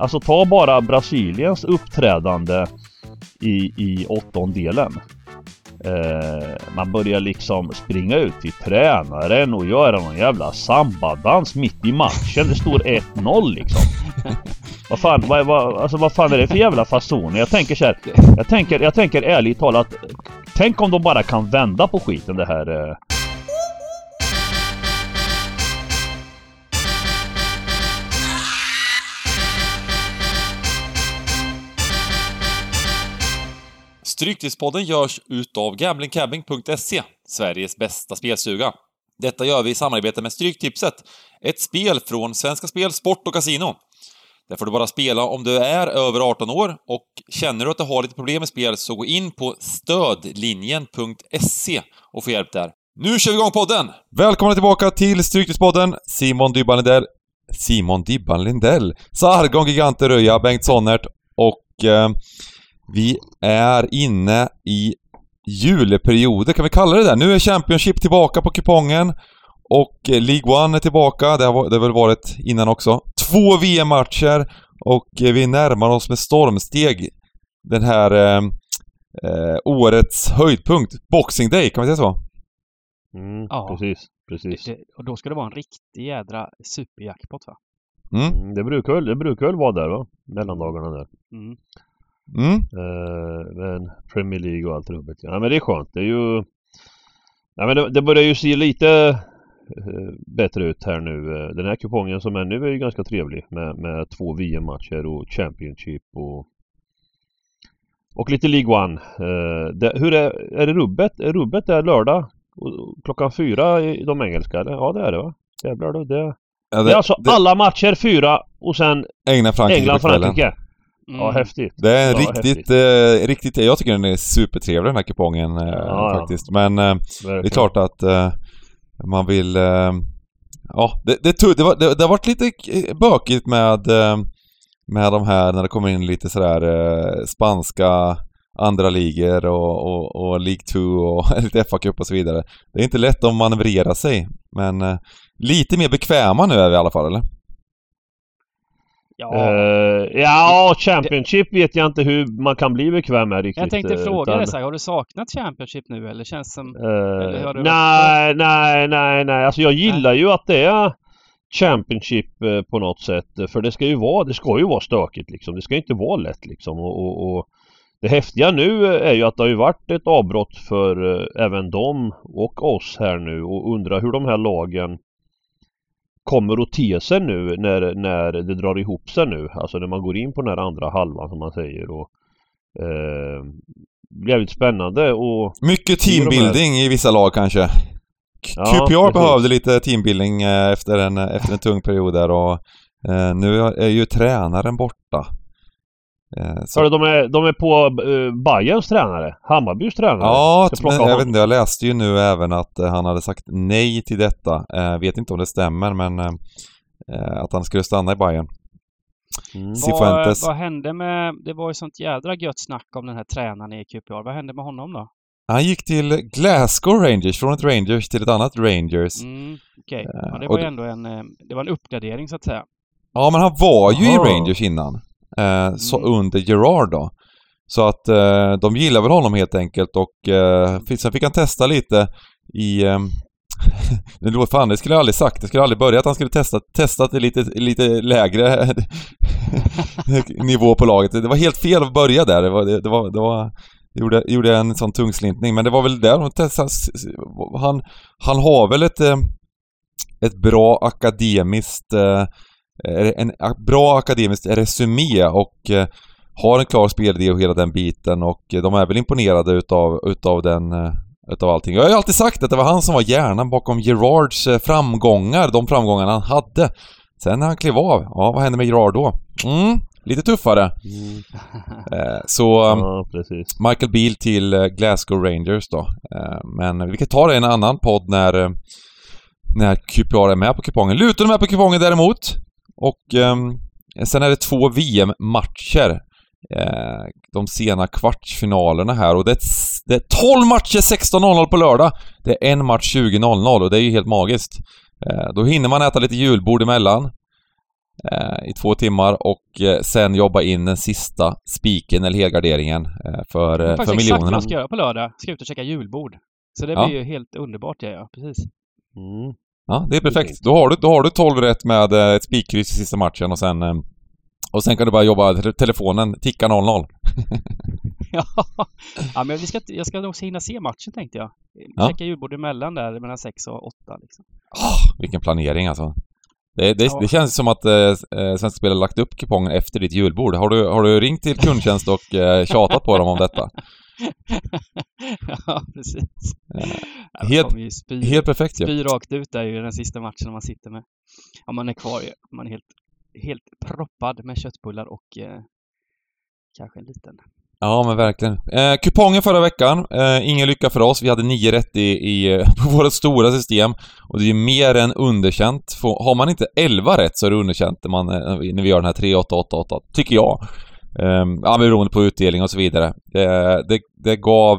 Alltså ta bara Brasiliens uppträdande i, i åttondelen. Eh, man börjar liksom springa ut till tränaren och göra någon jävla sambadans mitt i matchen. Det står 1-0 liksom. vad fan, vad, vad, alltså vad fan är det för jävla fasoner? Jag tänker så här, Jag tänker, jag tänker ärligt talat. Tänk om de bara kan vända på skiten det här. Eh, Stryktipspodden görs utav gamblingcabbing.se, Sveriges bästa spelstuga. Detta gör vi i samarbete med Stryktipset, ett spel från Svenska Spel, Sport och Casino. Där får du bara spela om du är över 18 år och känner du att du har lite problem med spel så gå in på stödlinjen.se och få hjälp där. Nu kör vi igång podden! Välkomna tillbaka till Stryktipspodden, Simon Dybban Lindell, Simon Dibban Lindell, Sargon Gigante Röja, Bengt Sonnert och eh, vi är inne i julperioder, kan vi kalla det där? Nu är Championship tillbaka på kupongen och League One är tillbaka, det har det har väl varit innan också. Två VM-matcher och vi närmar oss med stormsteg den här eh, eh, årets höjdpunkt, Boxing Day, kan vi säga så? Mm, ja. precis, precis. Det, och då ska det vara en riktig jädra superjackpot va? Mm. mm det, brukar väl, det brukar väl vara där va? Mellandagarna där. Mm. Mm. Eh, men Premier League och allt rubbet. Ja men det är skönt. Det är ju... Ja men det, det börjar ju se lite eh, bättre ut här nu. Eh, den här kupongen som är nu är ju ganska trevlig med, med två VM-matcher och Championship och och lite League One. Det, hur är, är det rubbet? Är rubbet där lördag? Klockan fyra i de engelska? Ja det är det va? Jävlar då. Det, ja, det, det är alltså det... alla matcher fyra och sen England-Frankrike. England-Frankrike. Mm. Ja, häftigt. Det är ja, riktigt, eh, riktigt, jag tycker den är supertrevlig den här kupongen eh, ja, faktiskt. Men eh, det är klart att eh, man vill... Eh, ja, det, det, det, var, det, det har varit lite bökigt med, eh, med de här när det kommer in lite sådär spanska andra ligor och, och, och League 2 och lite FA-cup och så vidare. Det är inte lätt att manövrera sig, men lite mer bekväma nu är vi i alla fall, eller? Ja, uh, ja Championship vet jag inte hur man kan bli bekväm med riktigt. Jag tänkte fråga dig, har du saknat Championship nu eller känns som... Uh, nej, nej, nej, nej. Alltså jag gillar nej. ju att det är Championship på något sätt. För det ska ju vara, det ska ju vara stökigt liksom. Det ska inte vara lätt liksom. Och, och, och det häftiga nu är ju att det har ju varit ett avbrott för även dem och oss här nu och undrar hur de här lagen kommer att te sig nu när, när det drar ihop sig nu. Alltså när man går in på den här andra halvan som man säger. Och, eh, jävligt spännande och... Mycket teambuilding i vissa lag kanske. Ja, QPR behövde lite teambuilding eh, efter en, efter en tung period där och eh, nu är ju tränaren borta. Eh, så. de är, de är på uh, Bayerns tränare, Hammarbys tränare. Ja, men, jag vet inte, jag läste ju nu även att uh, han hade sagt nej till detta. Uh, vet inte om det stämmer men uh, att han skulle stanna i Bayern. Mm. Vad, vad hände med, det var ju sånt jädra gött snack om den här tränaren i QPR. Vad hände med honom då? Han gick till Glasgow Rangers, från ett Rangers till ett annat Rangers. Mm, Okej, okay. ja, det var ju ändå en, det var en uppgradering så att säga. Ja, men han var ju Aha. i Rangers innan eh, så mm. under Gerard då. Så att eh, de gillar väl honom helt enkelt och eh, sen fick han testa lite i... Eh, det låter fan, det skulle jag aldrig sagt. Det skulle aldrig börjat att han skulle testa, testa till lite, lite lägre nivå på laget. Det var helt fel att börja där. Det var, det, det var, det var gjorde, gjorde en sån tungslintning. Men det var väl där de testade. Han, han har väl ett, eh, ett bra akademiskt eh, en bra akademisk resumé och eh, har en klar spelidé och hela den biten och de är väl imponerade utav, utav den eh, utav allting. Jag har ju alltid sagt att det var han som var hjärnan bakom Gerards eh, framgångar, de framgångarna han hade. Sen när han klev av, ja vad hände med Gerard då? Mm, lite tuffare. Mm. Så ja, Michael Beal till Glasgow Rangers då. Men vi kan ta det i en annan podd när när QPR är med på kupongen. Luton är med på kupongen däremot. Och eh, sen är det två VM-matcher. Eh, de sena kvartsfinalerna här och det är, det är 12 matcher 16.00 på lördag. Det är en match 20.00 och det är ju helt magiskt. Eh, då hinner man äta lite julbord emellan. eh, i två timmar och eh, sen jobba in den sista spiken eller helgarderingen eh, för, det är för miljonerna. exakt vad jag ska göra på lördag. Ska ut och käka julbord. Så det blir ju helt underbart det ja, precis. Mm. Ja, det är perfekt. Då har du, då har du 12 rätt med ett spikkryss i sista matchen och sen och sen kan du bara jobba telefonen, ticka 0-0. ja, ja, men vi ska, jag ska också hinna se matchen tänkte jag. Ja. Checka julbord emellan där, mellan 6 och 8 liksom. Oh, vilken planering alltså. Det, det, ja. det känns som att eh, eh Svenska Spel har lagt upp kupongen efter ditt julbord. Har du, har du ringt till kundtjänst och eh, tjatat på dem om detta? ja, precis. Eh, helt, spy, helt perfekt ju. Spy rakt ut där ju den sista matchen man sitter med. Ja, man är kvar ju. Man är helt, helt proppad med köttbullar och eh, kanske en liten Ja, men verkligen. Eh, kupongen förra veckan, eh, ingen lycka för oss. Vi hade nio rätt i, i eh, på vårt stora system. Och det är mer än underkänt. Får, har man inte 11 rätt så är det underkänt när, man, eh, när vi gör den här 3 8 8 8 tycker jag. Eh, ja, beroende på utdelning och så vidare. Det, det, det gav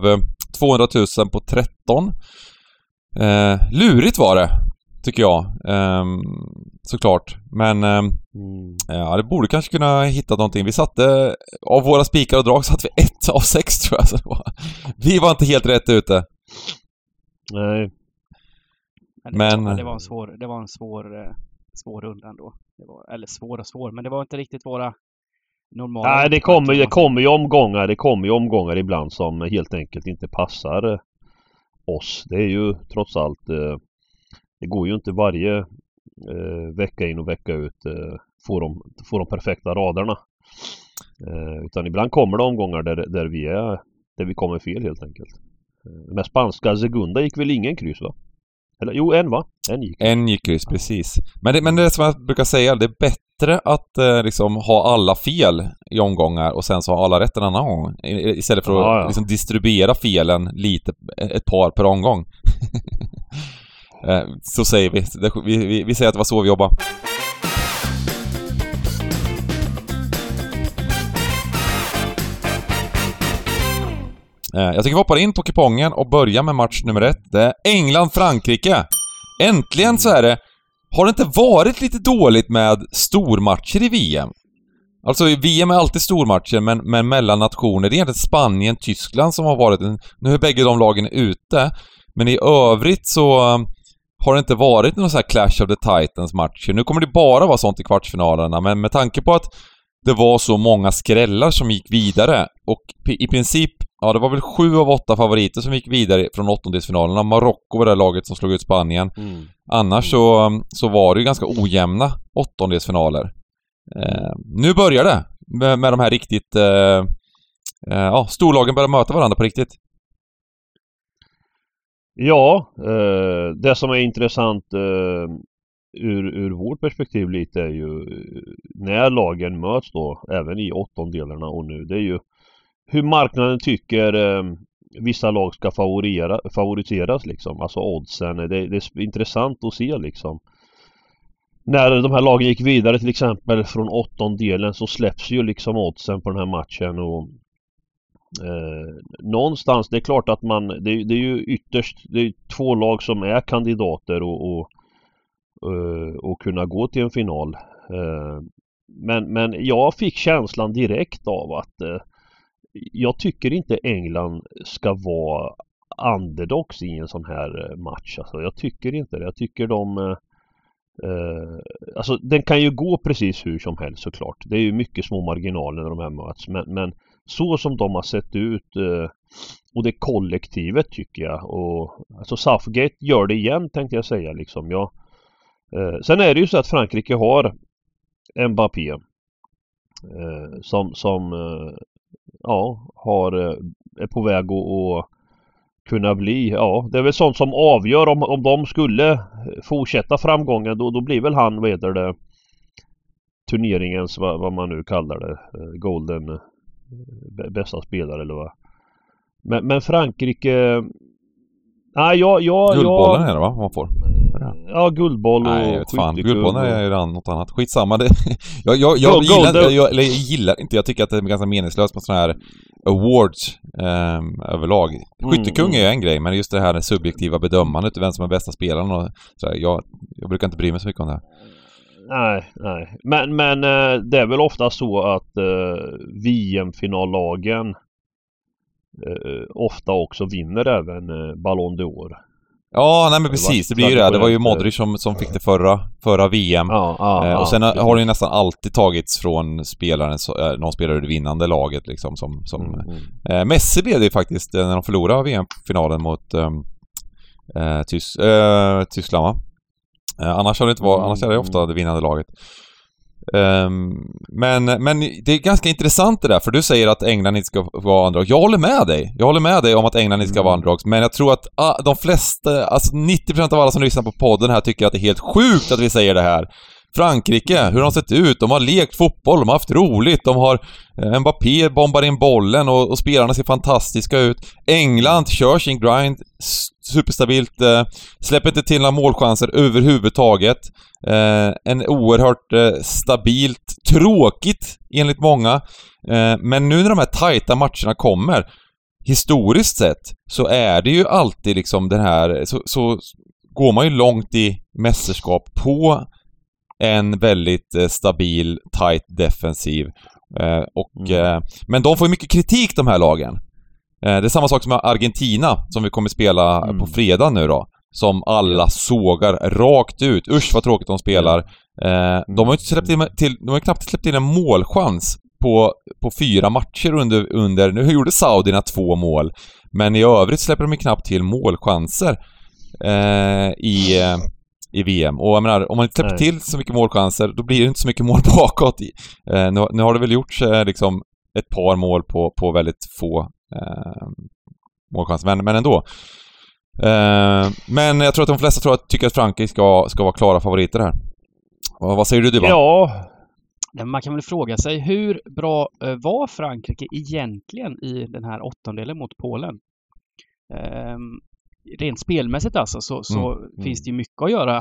200 eh, 000 på 13. Eh, lurigt var det tycker jag. Um, såklart. Men um, mm. ja, det borde kanske kunna hitta någonting. Vi satte, av våra spikar och drag satte vi ett av sex tror jag. Så det var, vi var inte helt rätt ute. Nej. Men... Det, det var en svår, det var en svår, eh, svår runda ändå. Det var, eller svår och svår, men det var inte riktigt våra normala... Nej, det kommer, det kommer ju omgångar, det kommer ju omgångar ibland som helt enkelt inte passar oss. Det är ju trots allt eh, det går ju inte varje eh, vecka in och vecka ut eh, få, de, få de perfekta raderna. Eh, utan ibland kommer det omgångar där, där vi är där vi kommer fel helt enkelt. Eh, med spanska Segunda gick väl ingen kryss va? Eller jo, en va? En gick. En gick kryss, precis. Men det, men det är som jag brukar säga, det är bättre att eh, liksom ha alla fel i omgångar och sen så ha alla rätt en annan gång. Istället för att ja, ja. Liksom distribuera felen lite, ett par per omgång. Eh, så säger vi. vi. Vi, vi. säger att det var så vi jobbade. Eh, jag tycker vi hoppar in på kupongen och börjar med match nummer ett. Det är England-Frankrike. Äntligen så är det... Har det inte varit lite dåligt med stormatcher i VM? Alltså VM är alltid stormatcher, men, men mellan nationer. Det är egentligen Spanien, Tyskland som har varit... En, nu är bägge de lagen ute, men i övrigt så eh, har det inte varit någon sån här Clash of the Titans-matcher. Nu kommer det bara vara sånt i kvartsfinalerna, men med tanke på att det var så många skrällar som gick vidare och i princip, ja det var väl sju av åtta favoriter som gick vidare från åttondelsfinalerna. Marocko var det laget som slog ut Spanien. Mm. Annars så, så var det ju ganska ojämna åttondelsfinaler. Eh, nu börjar det med, med de här riktigt... Eh, eh, ja, storlagen börjar möta varandra på riktigt. Ja, eh, det som är intressant eh, ur, ur vårt perspektiv lite är ju när lagen möts då, även i åttondelarna och nu, det är ju hur marknaden tycker eh, vissa lag ska favorera, favoriseras liksom, alltså oddsen. Det, det är intressant att se liksom. När de här lagen gick vidare till exempel från åttondelen så släpps ju liksom oddsen på den här matchen och Eh, någonstans, det är klart att man, det, det, är ju ytterst, det är två lag som är kandidater och, och, eh, och kunna gå till en final. Eh, men, men jag fick känslan direkt av att eh, jag tycker inte England ska vara underdogs i en sån här eh, match. Alltså, jag tycker inte det. Jag tycker de eh, eh, Alltså den kan ju gå precis hur som helst såklart. Det är ju mycket små marginaler när de här möts. Men, men så som de har sett ut eh, och det kollektivet tycker jag och alltså Southgate gör det igen tänkte jag säga liksom. Jag, Eh, sen är det ju så att Frankrike har Mbappé eh, som, som eh, ja, har, eh, är på väg att kunna bli, ja det är väl sånt som avgör om, om de skulle fortsätta framgången då, då blir väl han, vad heter det, turneringens, vad, vad man nu kallar det, eh, Golden bästa spelare eller vad. Men, men Frankrike... Nej, jag... jag Guldbollen jag, är det va? Man får? Ja, guldboll och Nej, jag vet fan. Guldbollen är ju något annat. Skitsamma. Det, jag, jag, jag, Gold, gillar, jag, jag, eller jag gillar inte, jag tycker att det är ganska meningslöst med sådana här awards eh, överlag. Mm, Skyttekung mm, är en grej, men just det här subjektiva bedömandet, vem som är bästa spelaren och sådär, jag, jag brukar inte bry mig så mycket om det. Nej, nej. Men, men eh, det är väl ofta så att eh, VM-finallagen eh, ofta också vinner även eh, Ballon d'Or. Ja, nej men precis. Det blir ju det. Det var ju Modric som, som fick det förra, förra VM. Ja, ja, eh, ja, och sen har precis. har det ju nästan alltid tagits från spelaren, eh, någon spelare i det vinnande laget liksom som... som Mm, mm. eh, Messi blev det ju faktiskt eh, när de förlorade VM-finalen mot ehm, eh, Tys Tyskland va? Annars har det inte varit, Mm, annars är det ofta det vinnande laget. Ehm, men, men det är ganska intressant det där, för du säger att England inte ska vara underdogs. Jag håller med dig. Jag håller med dig om att England inte ska Mm. vara underdogs, men jag tror att ah, de flesta, alltså 90% av alla som lyssnar på podden här tycker att det är helt sjukt att vi säger det här. Frankrike, hur de har sett ut? De har lekt fotboll, de har haft roligt, de har eh, Mbappé bombar in bollen och, och spelarna ser fantastiska ut. England kör sin grind superstabilt, eh, släpper inte till några målchanser överhuvudtaget. Eh, en oerhört eh, stabilt, tråkigt enligt många. Eh, men nu när de här tajta matcherna kommer, historiskt sett, så är det ju alltid liksom den här, så, så går man ju långt i mästerskap på en väldigt eh, stabil, tight defensiv. Eh, och, Mm. eh, men de får ju mycket kritik de här lagen. Det är samma sak som Argentina, som vi kommer spela Mm. på fredag nu då. Som alla sågar rakt ut. Usch vad tråkigt de spelar. Eh, de har ju inte släppt in, till, de har knappt släppt in en målchans på, på fyra matcher under, under... Nu gjorde Saudierna två mål. Men i övrigt släpper de ju knappt till målchanser eh, i, i VM. Och jag menar, om man inte släpper till så mycket målchanser, då blir det inte så mycket mål bakåt. Eh, nu, nu har det väl gjorts eh, liksom ett par mål på, på väldigt få eh, målchanser, men, men ändå. Eh, men jag tror att de flesta tror att, tycker att Frankrike ska, ska vara klara favoriter här. Vad, vad säger du Duvan? Ja, Man kan väl fråga sig hur bra eh, var Frankrike egentligen i den här åttondelen mot Polen? Rent spelmässigt alltså så, så Mm, finns det mycket att göra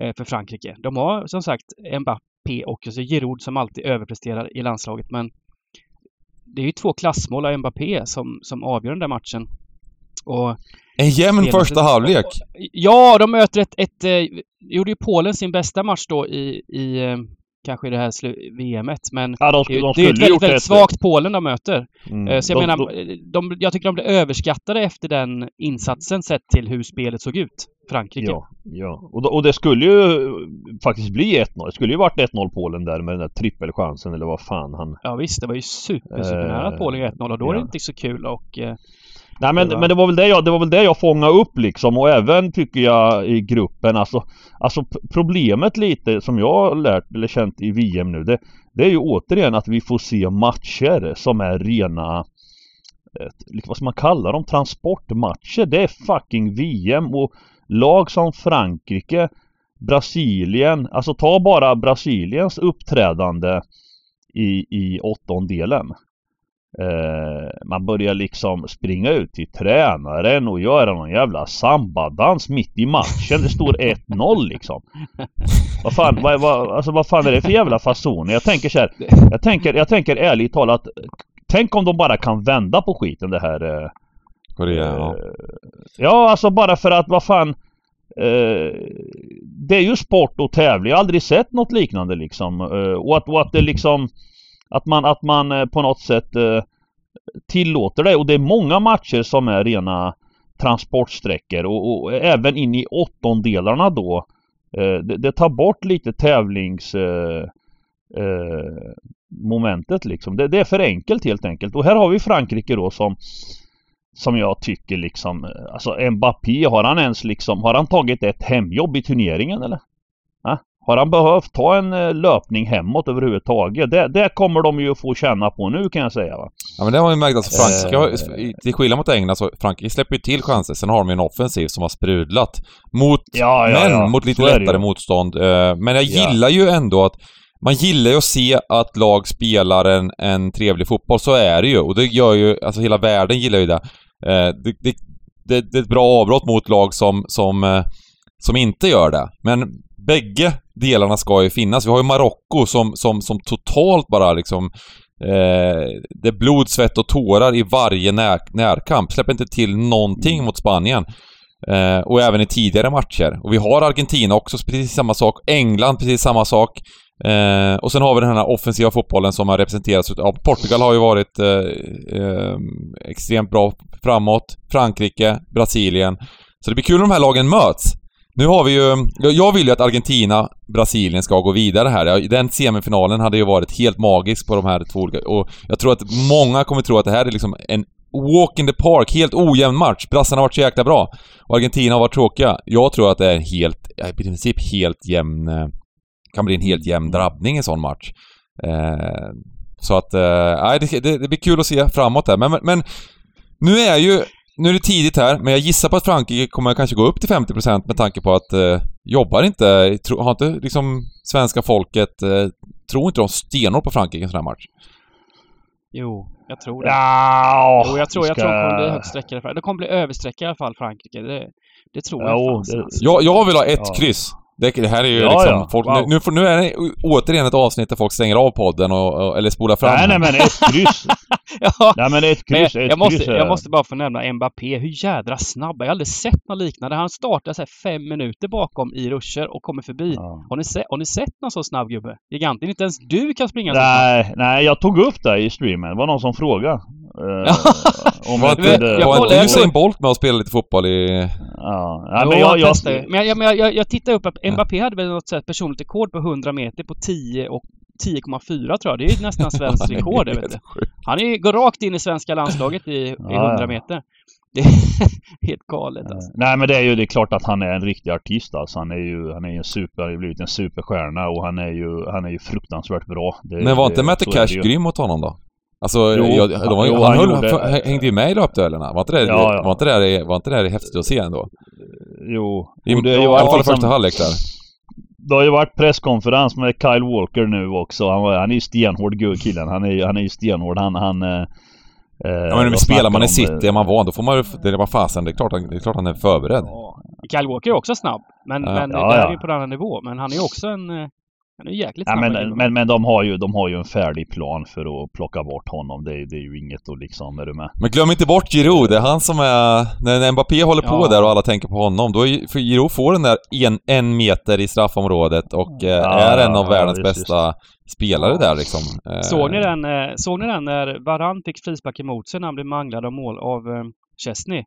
eh, för Frankrike. De har som sagt Mbappé och så Giroud som alltid överpresterar i landslaget men det är ju två klassmål av Mbappé som, som avgör den där matchen. Och En jämn första halvlek. Ja, de möter ett... ett eh, gjorde ju Polen sin bästa match då i, i eh, kanske i det här VMet, men ja de, det är ju de det är ju ett väldigt, väldigt svagt Polen de möter. Mm, Eh, Så jag de- menar, de- de, jag tycker de blev överskattade efter den insatsen sett till hur spelet såg ut. Frankrike. Ja, ja. Och, då- och det skulle ju faktiskt bli 1-0. Det skulle ju varit 1-0 Polen där med den där trippelchansen eller vad fan han... Ja visst, det var ju super, supernära att Eh, Polen gör 1-0 och då är det ja. inte så kul och... eh, Nej men, men det var väl det jag, det var väl det jag fångade upp liksom och även tycker jag i gruppen alltså Alltså problemet lite som jag har lärt eller känt i VM nu det, det är ju återigen att vi får se matcher som är rena vad ska man kalla dem? Transportmatcher. Det är fucking VM och lag som Frankrike Brasilien, alltså ta bara Brasiliens uppträdande i, i åttondelen. Eh, man börjar liksom springa ut till tränaren och göra någon jävla sambadans mitt i matchen. Det står 1-0 liksom. Vad fan, vad, vad, alltså vad fan är det för jävla fasoner? Jag tänker så här, jag tänker, jag tänker ärligt talat Tänk om de bara kan vända på skiten det här eh, Korea, ja. Eh, Ja, alltså bara för att vad fan eh, Det är ju sport och tävling. Jag har aldrig sett något liknande liksom. Eh, och, att, och att det liksom att man, att man eh, på något sätt eh, Tillåter det. Och det är många matcher som är rena Transportsträckor och, och även in i åttondelarna då eh, det, det tar bort lite tävlings momentet liksom. Det, det är för enkelt helt enkelt. Och här har vi Frankrike då som som jag tycker liksom, alltså Mbappé, har han ens liksom, har han tagit ett hemjobb i turneringen eller? Har han behövt ta en eh, löpning hemåt överhuvudtaget? Det, det kommer de ju få känna på nu kan jag säga va. Ja men det har vi märkt alltså Frankrike, Eh. till skillnad mot England så Frankrike släpper ju till chanser, sen har de ju en offensiv som har sprudlat. Mot, Ja, ja, men ja. mot lite lättare ju. motstånd. Eh, Men jag Ja. gillar ju ändå att man gillar ju att se att lag spelar en, en trevlig fotboll, så är det ju. Och det gör ju, alltså hela världen gillar ju det. Eh, Det, det, det, det är ett bra avbrott mot lag som, som, som inte gör det. Men bägge delarna ska ju finnas. Vi har ju Marocko som, som, som totalt bara liksom eh, Det är blod, svett och tårar i varje när, närkamp. Släpper inte till någonting mot Spanien. Eh, och även i tidigare matcher. Och vi har Argentina också, precis samma sak. England, precis samma sak. Eh, och sen har vi den här offensiva fotbollen som har representerats av Portugal har ju varit eh, eh, extremt bra framåt. Frankrike, Brasilien. Så det blir kul när de här lagen möts. Nu har vi ju... Jag vill ju att Argentina, Brasilien ska gå vidare här. Den semifinalen hade ju varit helt magisk på de här två olika... Och jag tror att många kommer tro att det här är liksom en walk in the park, helt ojämn match. Brassarna har varit så jäkla bra. Och Argentina har varit tråkiga. Jag tror att det är helt, i princip helt jämn... Eh, kan bli en helt jämn drabbning i en sån match. Eh, så att, eh, det, det, det, blir kul att se framåt där. Men, men, men nu är ju nu är det tidigt här, men jag gissar på att Frankrike kommer kanske gå upp till 50% med tanke på att eh, jobbar inte, tro, har inte liksom svenska folket, eh, tror inte de stenhårt på Frankrike i en sån här match? Jo, jag tror det. Ja, jo, jag tror, ska... jag tror de kommer bli högt sträckade. De kommer bli översträckade i alla fall, Frankrike. Det, det tror jo, jag. Det... Jag, jag vill ha ett ja. kryss. Det, det, här är ju ja, liksom... Ja. Folk, wow. nu, nu, är det återigen ett avsnitt där folk stänger av podden och, eller spolar fram. Nej, nej men ett kryss. ja. Nej men ett kryss, men ett jag, måste, jag måste bara få nämna Mbappé. Hur jädra snabb. Jag har aldrig sett något liknande. Han startar så här fem minuter bakom i ruscher och kommer förbi. Ja. Har, ni se, har ni sett någon så snabb gubbe? Giganten, inte ens du kan springa så Nej, snabbt. nej jag tog upp det i streamen. Det var någon som frågade. Uh, om inte, jag, var inte Usain Bolt med och spelade lite fotboll i... Ja, ja men jag... jag, men jag, men jag, jag tittade upp att Mbappé hade väl något sätt personligt rekord på 100 meter på 10 och 10,4 tror jag. Det är ju nästan svenskt rekord det, vet du. Han är, går rakt in i svenska landslaget i, i 100 meter. Det är helt galet alltså. Nej men det är ju det är klart att han är en riktig artist alltså. Han är ju, han är ju super, har blivit en superstjärna och han är ju, han är ju fruktansvärt bra. Det, men var inte Mette Cash grym mot honom då? Alltså, jo, jag, de var, jo, han, han höll, hängde ju med i löpduellerna. Var inte det, ja, ja. Var inte det, var inte det häftigt att se ändå? Jo. I, det, I alla fall i första halvlek där. Det har ju varit presskonferens med Kyle Walker nu också. Han, han är ju stenhård killen. Han är, han är ju stenhård. Han, han eh, ja men spelar man i city, är man van, då får man ju... Det är bara fasen, det är klart, det är klart han är förberedd. Ja. Kyle Walker är också snabb. Men, ja. men ja, det är ju på en annan nivå. Men han är också en... Han är jäkligt. Ja, men, men, men de har ju, de har ju en färdig plan för att plocka bort honom. Det, det är ju inget att liksom, är du med? Men glöm inte bort Giroud. Det är han som är... När Mbappé håller på ja. där och alla tänker på honom, då är, för Giroud får den där en, en meter i straffområdet och eh, ja, är en av ja, världens bästa just. spelare där liksom. Eh. Såg ni den, eh, såg ni den när Varan fick frispark emot sig när han blev manglad av mål av Chesney?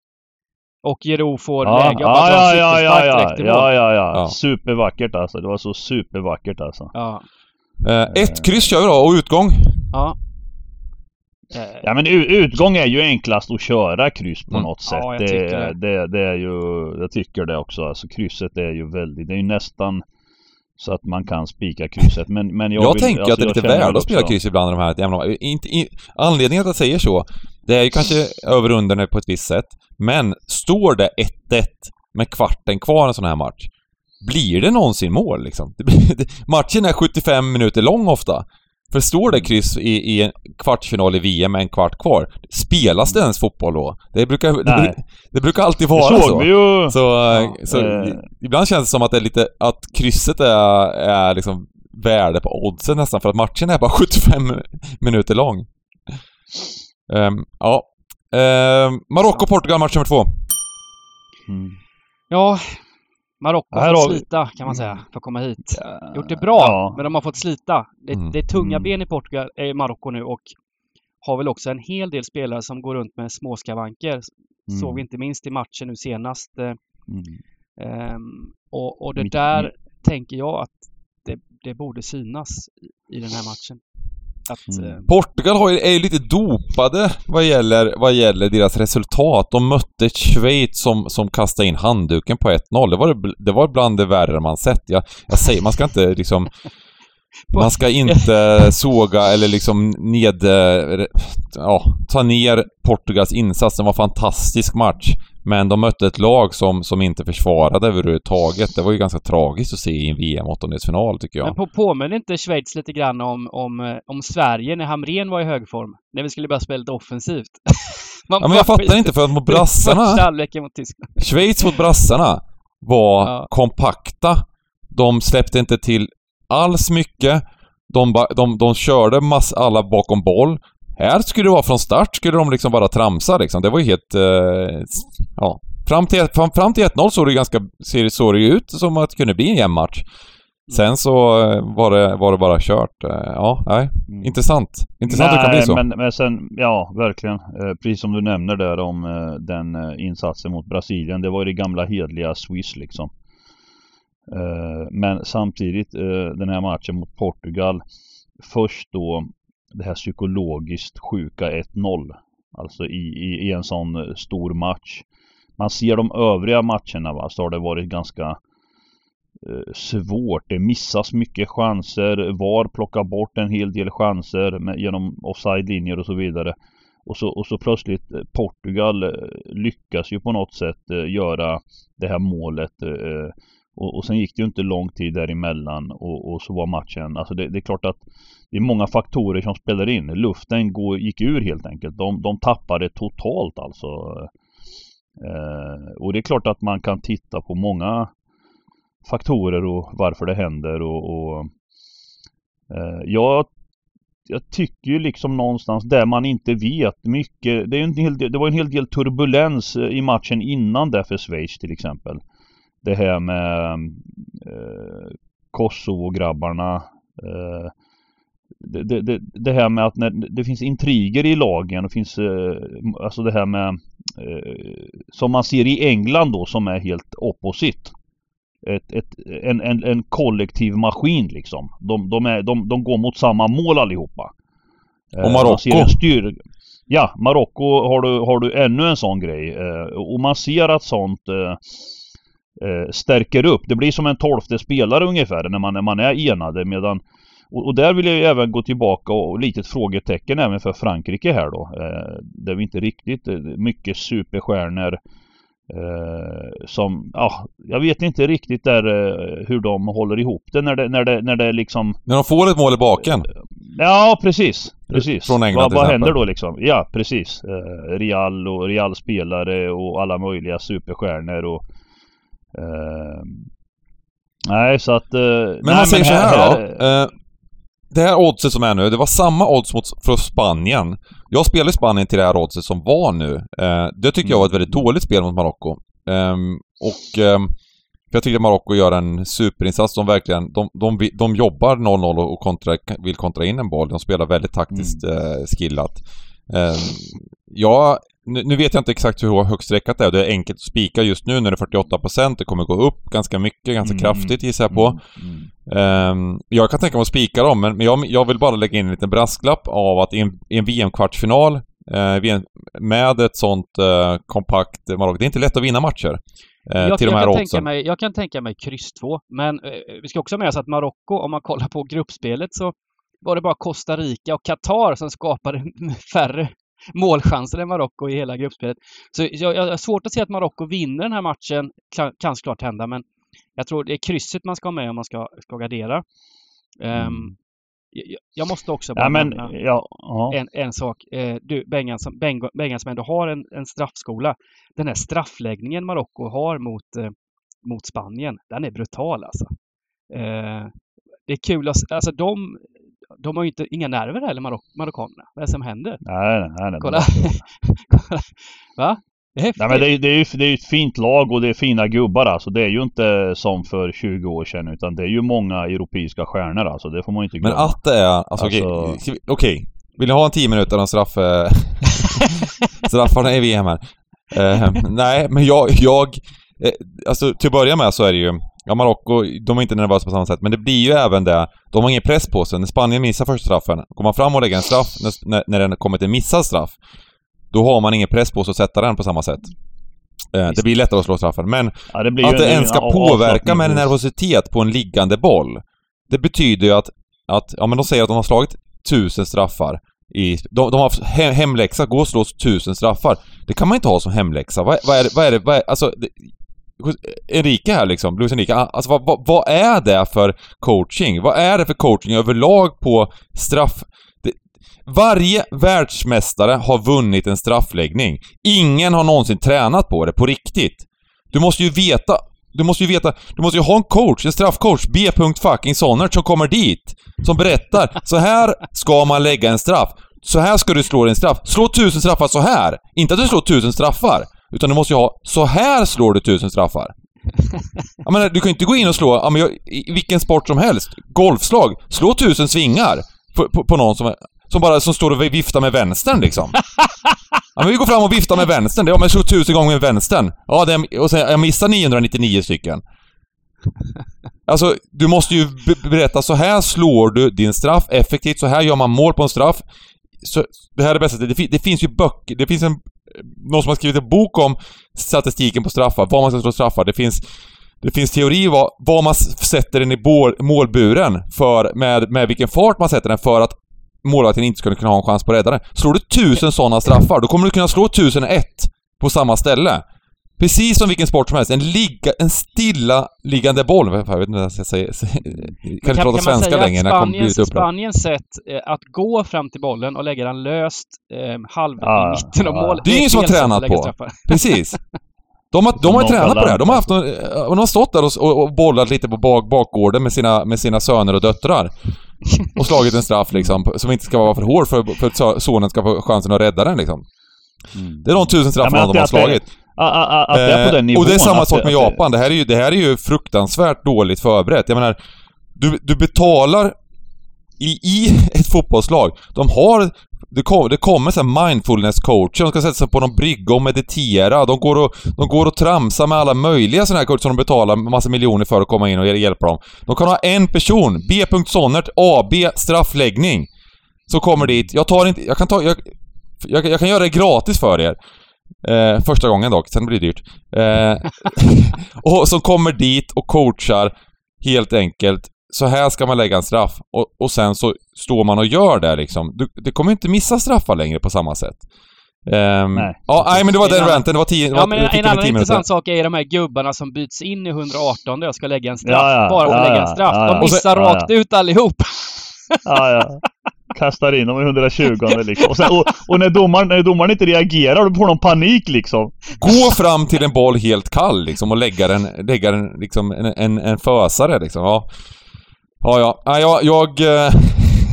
Och Jero får ja, lägga ja, ja, ja, ja, ja, ja, ja, ja. Supervackert alltså. Det var så supervackert alltså. Ja. Eh, eh. ett kryss kör vi då och utgång. Ja. Ja men utgång är ju enklast att köra kryss på mm. något sätt. Ja, jag det, det, det, är ju, jag tycker det också. Alltså krysset är ju väldigt, det är ju nästan så att man kan spika krysset. Men, men jag, jag vill, tänker alltså, att det är lite värde att spela kryss ibland i de här. Inte, in, anledningen till att jag säger så, det är ju kanske över under på ett visst sätt. Men står det 1-1 med kvarten kvar en sån här match, blir det någonsin mål liksom? Det blir, det, matchen är 75 minuter lång ofta. För står det kryss i, i en kvartsfinal i VM med en kvart kvar, spelas det ens fotboll då? Det brukar, det, det, brukar alltid vara så. Vi ju. Så, ja, så äh... ibland känns det som att det är lite, att krysset är, är liksom värde på oddsen nästan, för att matchen är bara 75 minuter lång. Um, ja. Um, Marocko-Portugal match nummer två. Mm. Ja, Marocko har fått slita kan man säga för att komma hit. Ja. Gjort det bra, ja. men de har fått slita. Det, mm. det är tunga mm. ben i Portugal, i Marocko nu och har väl också en hel del spelare som går runt med småskavanker. Mm. Såg vi inte minst i matchen nu senast. Um, och, och det Mitt, där tänker jag att det, det borde synas i, i den här matchen. Att, mm. Eh, Portugal har ju, är ju lite dopade vad gäller, vad gäller deras resultat. De mötte Schweiz som, som kastade in handduken på 1-0. Det var, det var bland det värre man sett. Jag, jag säger, man ska inte liksom... Man ska inte såga eller liksom ned... Eh, ja, ta ner Portugals insats. Det var en fantastisk match. Men de mötte ett lag som, som inte försvarade överhuvudtaget. Det var ju ganska tragiskt att se i en VM-åttondelsfinal tycker jag. Men på, påminner inte Schweiz lite grann om, om, eh, om Sverige när Hamrén var i hög form? När vi skulle börja spela lite offensivt. ja, men jag fattar inte för att mot brassarna... mot Tyskland. Schweiz mot brassarna var ja. kompakta. De släppte inte till alls mycket. De, de, de körde mass, alla bakom boll. Här skulle det vara från start, skulle de liksom bara tramsa liksom. Det var ju helt... Eh, ja. Fram till, fram, fram till 1-0 såg det ganska, såg det ut som att det kunde bli en jämn match. Sen så eh, var det, var det bara kört. Eh, ja, nej. Mm. Intressant. Intressant nej, att det kan bli så. Men, men sen, ja verkligen. Eh, precis som du nämner där om den insatsen mot Brasilien. Det var det gamla hedliga Swiss liksom. Men samtidigt den här matchen mot Portugal. Först då det här psykologiskt sjuka 1-0. Alltså i, i, i, en sån eh, stor match. Man ser de övriga matcherna va, så har det varit ganska Eh, svårt. Det missas mycket chanser. VAR plockar bort en hel del chanser med, genom offside-linjer och så vidare. Och så, och så plötsligt eh, Portugal eh, lyckas ju på något sätt göra det här målet. Och, och sen gick det ju inte lång tid däremellan och, och så var matchen. Alltså det, det, är klart att det är många faktorer som spelar in. Luften går, gick ur helt enkelt. De, de tappade totalt alltså. Eh, och det är klart att man kan titta på många faktorer och varför det händer och, och eh, jag, jag tycker ju liksom någonstans där man inte vet mycket. Det, är en hel del, det var en hel del turbulens eh, i matchen innan där för Schweiz till exempel. Det här med eh, Kosovo-grabbarna. Eh, det, det, det, här med att när det finns intriger i lagen och finns eh, alltså det här med eh, som man ser i England då som är helt opposite ett, ett, en, en, en kollektiv maskin liksom. De, de, är, de, de går mot samma mål allihopa. Och eh, Marocko? Styr... Ja, Marocko har du, har du ännu en sån grej. Eh, och man ser att sånt eh, stärker upp. Det blir som en tolfte spelare ungefär när man, när man är enade medan och, och där vill jag även gå tillbaka och, och litet frågetecken även för Frankrike här då. Eh, där vi inte riktigt, mycket superstjärnor Eh, som, ja, jag vet inte riktigt där eh, hur de håller ihop det när det, när det, när det liksom... När de får ett mål i baken? Ja, precis. Precis. Från England Vad, vad händer då liksom? Ja, precis. Eh, Real och Real-spelare och alla möjliga superstjärnor och... Eh, nej, så att... Eh, men nej, man säger men här, så här, då. Här, det här oddset som är nu, det var samma odds mot, för Spanien. Jag spelade Spanien till det här oddset som var nu. Eh, det tycker jag var ett väldigt dåligt spel mot Marocko. Eh, och eh, jag tycker att Marocko gör en superinsats. De verkligen, de, de, de jobbar 0-0 och kontra, vill kontra in en boll. De spelar väldigt taktiskt mm. eh, skillat. Eh, jag nu, nu, vet jag inte exakt hur högt sträckat det är. Det är enkelt att spika just nu när det är 48%. Det kommer gå upp ganska mycket, ganska mm. kraftigt gissar jag på. Mm. Um, jag kan tänka mig att spika dem, men, men jag, jag, vill bara lägga in en liten brasklapp av att i en, en VM-kvartsfinal uh, med ett sånt uh, kompakt Marocko, det är inte lätt att vinna matcher. Uh, jag, till de här jag, kan tänka mig, jag kan tänka mig kryss 2, men vi ska också ha med oss att Marocko, om man kollar på gruppspelet så var det bara Costa Rica och Qatar som skapade färre målchanser än Marocko i hela gruppspelet. Så jag, jag har svårt att se att Marocko vinner den här matchen. Kan, kan såklart hända, men jag tror det är krysset man ska ha med om man ska, ska gardera. Um, jag, jag, måste också bara ja, men, ja, ja. En, en sak. Uh, du, Bengan som, Bengan som ändå har en, en straffskola. Den här straffläggningen Marocko har mot, uh, mot Spanien, den är brutal alltså. Uh, det är kul att, alltså de, de har ju inte, inga nerver heller, Marok marockanerna. Vad är det som händer? Nej, nej, nej. Kolla! Va? Det är Nej, men det är, det, är ju, det är ett fint lag och det är fina gubbar alltså. Det är ju inte som för 20 år sedan utan det är ju många europeiska stjärnor alltså. Det får man inte glömma. Men att det är, alltså, alltså... okej. Okay. okay. Vill ni ha en 10 minuter om straff... Eh, straffarna i VM här? Uh, nej, men jag, jag... Eh, alltså till att börja med så är det ju Ja, Marocko, de är inte nervösa på samma sätt, men det blir ju även det. De har ingen press på sig. När Spanien missar första straffen, går man fram och lägger en straff när, när den kommer till missad straff, då har man ingen press på sig att sätta den på samma sätt. Eh, det blir lättare att slå straffen, men ja, det att det ens ska påverka med nervositet på en liggande boll, det betyder ju att, att, ja men de säger att de har slagit tusen straffar i, de, de har haft hemläxa, gå och slå tusen straffar. Det kan man inte ha som hemläxa. Vad, vad är det, vad är det, vad är, alltså, det, Enrique här liksom, Luis Enrique, alltså vad, vad, vad, är det för coaching? Vad är det för coaching överlag på straff... Det, varje världsmästare har vunnit en straffläggning. Ingen har någonsin tränat på det på riktigt. Du måste ju veta, du måste ju veta, du måste ju ha en coach, en straffcoach, B. fucking Sonnert, som kommer dit. Som berättar, så här ska man lägga en straff. Så här ska du slå din straff. Slå tusen straffar så här. Inte att du slår tusen straffar. Utan du måste ju ha, så här slår du tusen straffar. Jag menar, du kan ju inte gå in och slå, ja, men jag, i vilken sport som helst, golfslag, slå tusen svingar på, på, på någon som, som bara som står och viftar med vänstern liksom. Ja, men vi går fram och viftar med vänstern. Ja, men slog tusen gånger med vänstern. Ja, det, och sen, jag missar 999 stycken. Alltså, du måste ju berätta så här slår du din straff effektivt, så här gör man mål på en straff. Så, det här är det bästa. Det, det finns ju böcker, det finns en... Någon som har skrivit en bok om statistiken på straffar, vad man ska slå straffar. Det finns... Det finns teori vad, vad man sätter den i mål, målburen för, med, med vilken fart man sätter den för att målvakten inte skulle kunna ha en chans på att rädda den. Slår du tusen sådana straffar, då kommer du kunna slå tusen ett på samma ställe. Precis som vilken sport som helst. En, ligga, en stilla liggande boll. Jag vet inte vad jag ska säga. Kan inte prata svenska längre jag kommer blivit upprörd. Spaniens sätt eh, att gå fram till bollen och lägga den löst eh, halv ah, i mitten av ah, målet. Det är ingen som har tränat på. Precis. De har, de har tränat på det här. De har, haft, de har stått där och, och, bollat lite på bak, bakgården med sina, med sina söner och döttrar. Och slagit en straff liksom, som inte ska vara för hård för, för att sonen ska få chansen att rädda den liksom. Mm. Det är de tusen straffarna ja, de har slagit. Att det är på den nivån. Och det är samma sak med Japan. Det här är ju, det här är ju fruktansvärt dåligt förberett. Jag menar, du, du betalar i, i ett fotbollslag. De har det, kom, det kommer så mindfulness-coacher, de ska sätta sig på någon brygga och meditera. De går och, de går och tramsar med alla möjliga sådana här coacher som de betalar massa miljoner för att komma in och hjälpa dem. De kan ha en person, B. Sonnert, AB, straffläggning. Så kommer dit. Jag tar inte... Jag kan ta... Jag, jag, jag kan göra det gratis för er. Eh, första gången dock, sen blir det dyrt. Eh, och som kommer dit och coachar helt enkelt. Så här ska man lägga en straff. Och, och sen så står man och gör det liksom. Du, du kommer inte missa straffar längre på samma sätt. Um, nej. Ja, nej men det var den ranten, det var tio Ja men en annan intressant sak är de här gubbarna som byts in i 118 där jag ska lägga en straff. Ja, ja, bara för att lägga en straff. De missar rakt ut allihop. Ja, ja kastar in dem i 120 liksom. Och, sen, och, och, när, domaren, när domaren inte reagerar, då får de panik liksom. Gå fram till en boll helt kall liksom och lägga den, lägga den liksom en, en, en fösare liksom. Ja, ja. ja. ja jag, jag, eh,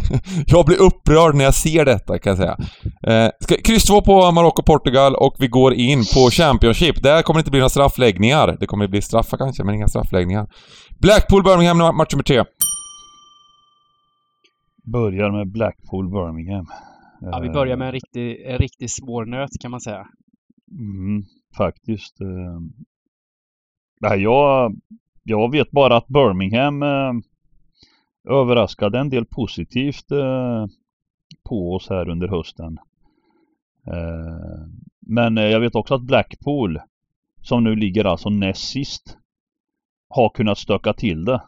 jag blir upprörd när jag ser detta kan jag säga. Eh, ska, kryss 2 på Marocko-Portugal och vi går in på Championship. Där kommer det inte bli några straffläggningar. Det kommer bli straffar kanske, men inga straffläggningar. Blackpool-Birmingham, match nummer 3 börjar med Blackpool Birmingham. Ja, vi börjar med en riktig, en riktig svår nöt kan man säga. Mm, faktiskt. Eh, nej, jag, jag vet bara att Birmingham eh, överraskade en del positivt eh, på oss här under hösten. Eh, men jag vet också att Blackpool, som nu ligger alltså näst sist, har kunnat stöka till det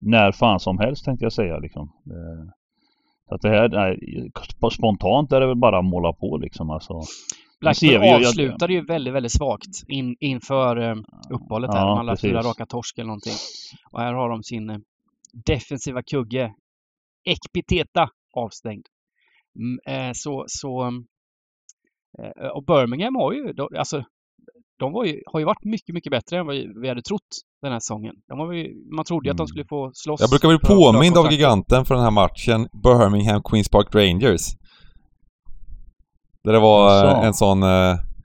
när fan som helst tänkte jag säga liksom. Så att det här, nej, spontant är det väl bara att måla på liksom alltså. Blackburn avslutade ju väldigt, väldigt svagt in, inför eh, uppehållet här. Ja, man lade fyra raka torsk eller någonting. Och här har de sin eh, defensiva kugge Ekpiteta avstängd. Mm, eh, så, så och Birmingham har ju, alltså de var ju, har ju varit mycket, mycket bättre än vad vi hade trott den här säsongen. De var ju, man trodde ju att de mm. skulle få slåss. Jag brukar bli påmind av giganten för den här matchen, Birmingham Queens Park Rangers. Där det var så. en sån... Uh...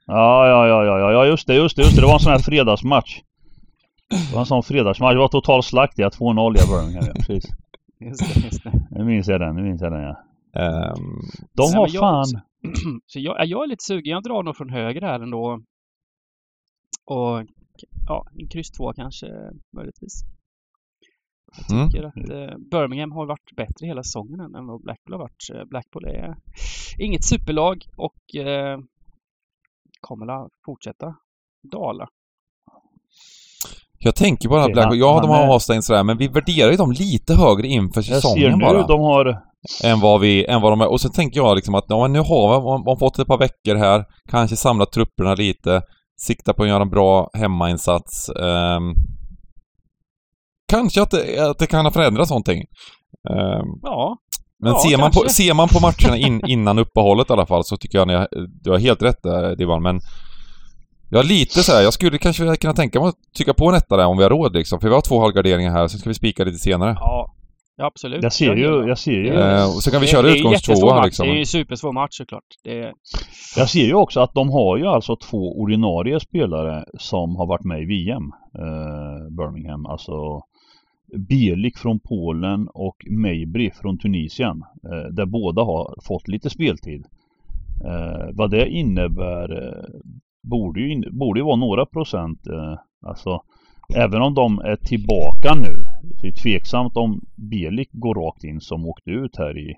Ja, ja, ja, ja, ja, just det, just det, just det. Det var en sån här fredagsmatch. Det var en sån fredagsmatch. Det var total slakt ja. 2-0 i Birmingham, ja. Precis. Just det, just det. Nu minns jag den, nu minns jag den ja. Um, de har fan... så jag, jag är lite sugen. Jag drar nog från höger här ändå. Och ja, en kryss två kanske möjligtvis. Jag mm. tycker mm. att eh, Birmingham har varit bättre hela säsongen än vad Blackpool har varit. Eh, Blackpool är inget superlag och eh, kommer att fortsätta dala. Jag tänker bara Blackpool, ja de har avstängt sådär men vi värderar ju dem lite högre inför säsongen jag ser nu, bara. de har... Än vad vi, än vad de är. Och sen tänker jag liksom att ja, nu har vi, man fått ett par veckor här, kanske samlat trupperna lite sikta på att göra en bra hemmainsats. Um, kanske att det, att det kan ha förändrats någonting. Um, ja. Men ja, ser, man på, ser man på matcherna in, innan uppehållet i alla fall så tycker jag att du har helt rätt där Divan, men jag har lite så här, jag skulle kanske kunna tänka mig att trycka på en etta där om vi har råd liksom. För vi har två halvgarderingar här, så ska vi spika lite senare. Ja. Ja, absolut. Jag ser ju, jag ser ju. Eh, och så kan vi köra utgångstvåan liksom. Det är ju supersvår match såklart. Det... Jag ser ju också att de har ju alltså två ordinarie spelare som har varit med i VM. Eh, Birmingham. Alltså Bielik från Polen och Meibri från Tunisien. Eh, där båda har fått lite speltid. Eh, vad det innebär eh, borde ju, borde ju vara några procent. Eh, alltså även om de är tillbaka nu. Så är det tveksamt om Bielik går rakt in som åkte ut här i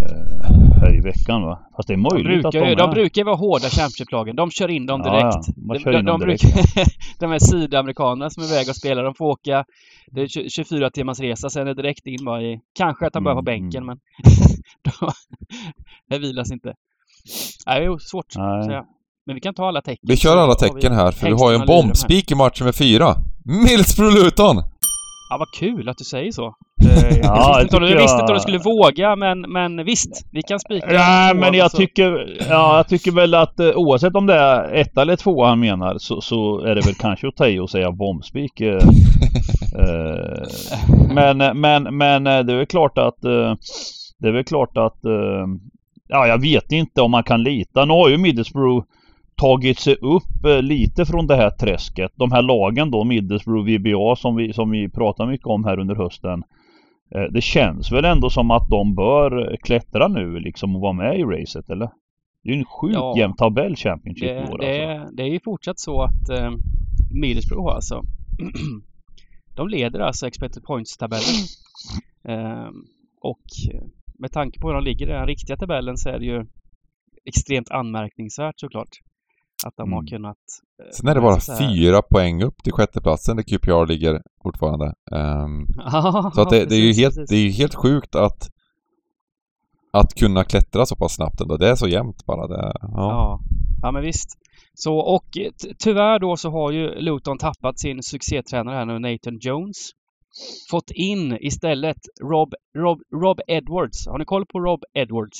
eh, här i veckan va. Fast det är möjligt de brukar, att de är... De brukar vara hårda Championship-lagen. De kör in dem direkt. Ja, ja. kör de, in de, dem direkt. brukar, de här sydamerikanerna som är iväg och spelar, de får åka det är 24 timmars resa, sen är det direkt in bara i... Kanske att de börjar på Mm, bänken, mm. men de, det vilas inte. Nej, det är svårt. Men vi kan ta alla tecken. Vi kör alla tecken här, för vi har ju en bombspik i matchen med fyra. Middlesbrough-Luton! Ja, vad kul att du säger så. Eh, Ja, jag, visste inte om, det du- jag tycker visste inte om jag- du skulle våga, men, men visst. Vi kan spika. Nej men jag så- tycker, ja, jag tycker väl att eh, oavsett om det är ett eller två han menar så, så är det väl kanske att ta i och säga bombspik. Eh, eh, men, men, men det är väl klart att eh, det är väl klart att ja, jag vet inte om man kan lita. Nu har ju Middlesbrough tagit sig upp eh, lite från det här träsket. De här lagen då, Middlesbrough, VBA som vi, som vi pratar mycket om här under hösten. Eh, Det känns väl ändå som att de bör eh, klättra nu liksom och vara med i racet eller? Det är ju en sjukt Ja. jämn tabell Championship i Det, år det, alltså. är, det är ju fortsatt så att eh, Middlesbrough alltså De leder alltså expected points-tabellen. Eh, och med tanke på hur de ligger i den riktiga tabellen så är det ju extremt anmärkningsvärt såklart. Att de har Mm. kunnat... eh, Sen är det bara fyra poäng upp till sjätteplatsen där QPR ligger fortfarande. Ja, så att det, det, är ju helt, det är ju helt sjukt att att kunna klättra så pass snabbt ändå. Det är så jämnt bara. Det, ja. Ja. ja, men visst. Så och tyvärr då så har ju Luton tappat sin succétränare här nu, Nathan Jones. Fått in istället Rob, Rob, Rob Edwards. Har ni koll på Rob Edwards?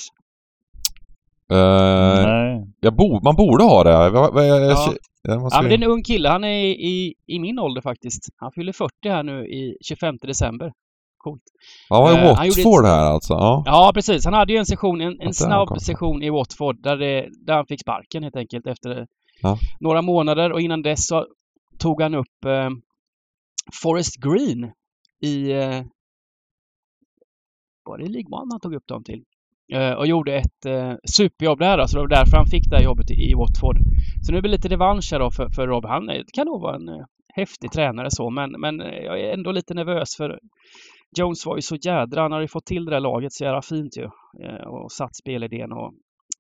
Eh, jag bo, man borde ha det. Jag, jag, jag, Ja. jag måste, Ja, men det är en ung kille. Han är i, i min ålder faktiskt. Han fyller 40 här nu i 25 december. Coolt. ja, var eh, i gjorde Watford ett- här alltså. Ja. Ja, precis. Han hade ju en session, en, en snabb session i Watford där, det, där han fick sparken helt enkelt efter Ja. några månader och innan dess så tog han upp eh, Forest Green i... Eh, var det League One han tog upp dem till? Eh, och gjorde ett eh, superjobb där så det var därför han fick det här jobbet i, i Watford. Så nu blir det lite revansch här då för, för Rob. Han eh, kan nog vara en eh, häftig tränare så, men, men eh, jag är ändå lite nervös för Jones var ju så jädra, han hade ju fått till det där laget så jävla fint ju. Eh, och satt spelidén och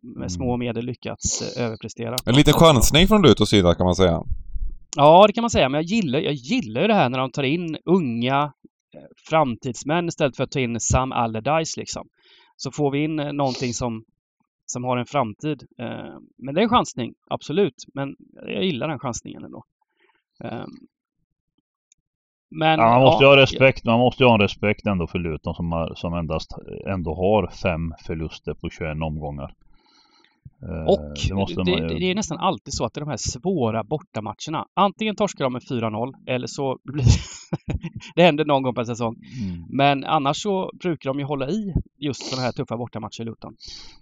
med Mm. små medel lyckats eh, överprestera. En liten chansning från Lutons sida kan man säga. Ja, det kan man säga, men jag gillar, jag gillar ju det här när de tar in unga framtidsmän istället för att ta in Sam Allardyce liksom. Så får vi in eh, någonting som, som har en framtid. Eh, Men det är en chansning, absolut. Men jag gillar den chansningen ändå. Eh, Men, Ja, man måste ju ja, ha respekt. Man måste ha en respekt ändå för Luton som, har, som endast ändå har fem förluster på 21 omgångar. Eh, Och det, det, ju... det är nästan alltid så att det är de här svåra bortamatcherna. Antingen torskar de med 4-0 eller så blir det händer någon gång per säsong. Mm. Men annars så brukar de ju hålla i just sådana här tuffa bortamatcher i Luton.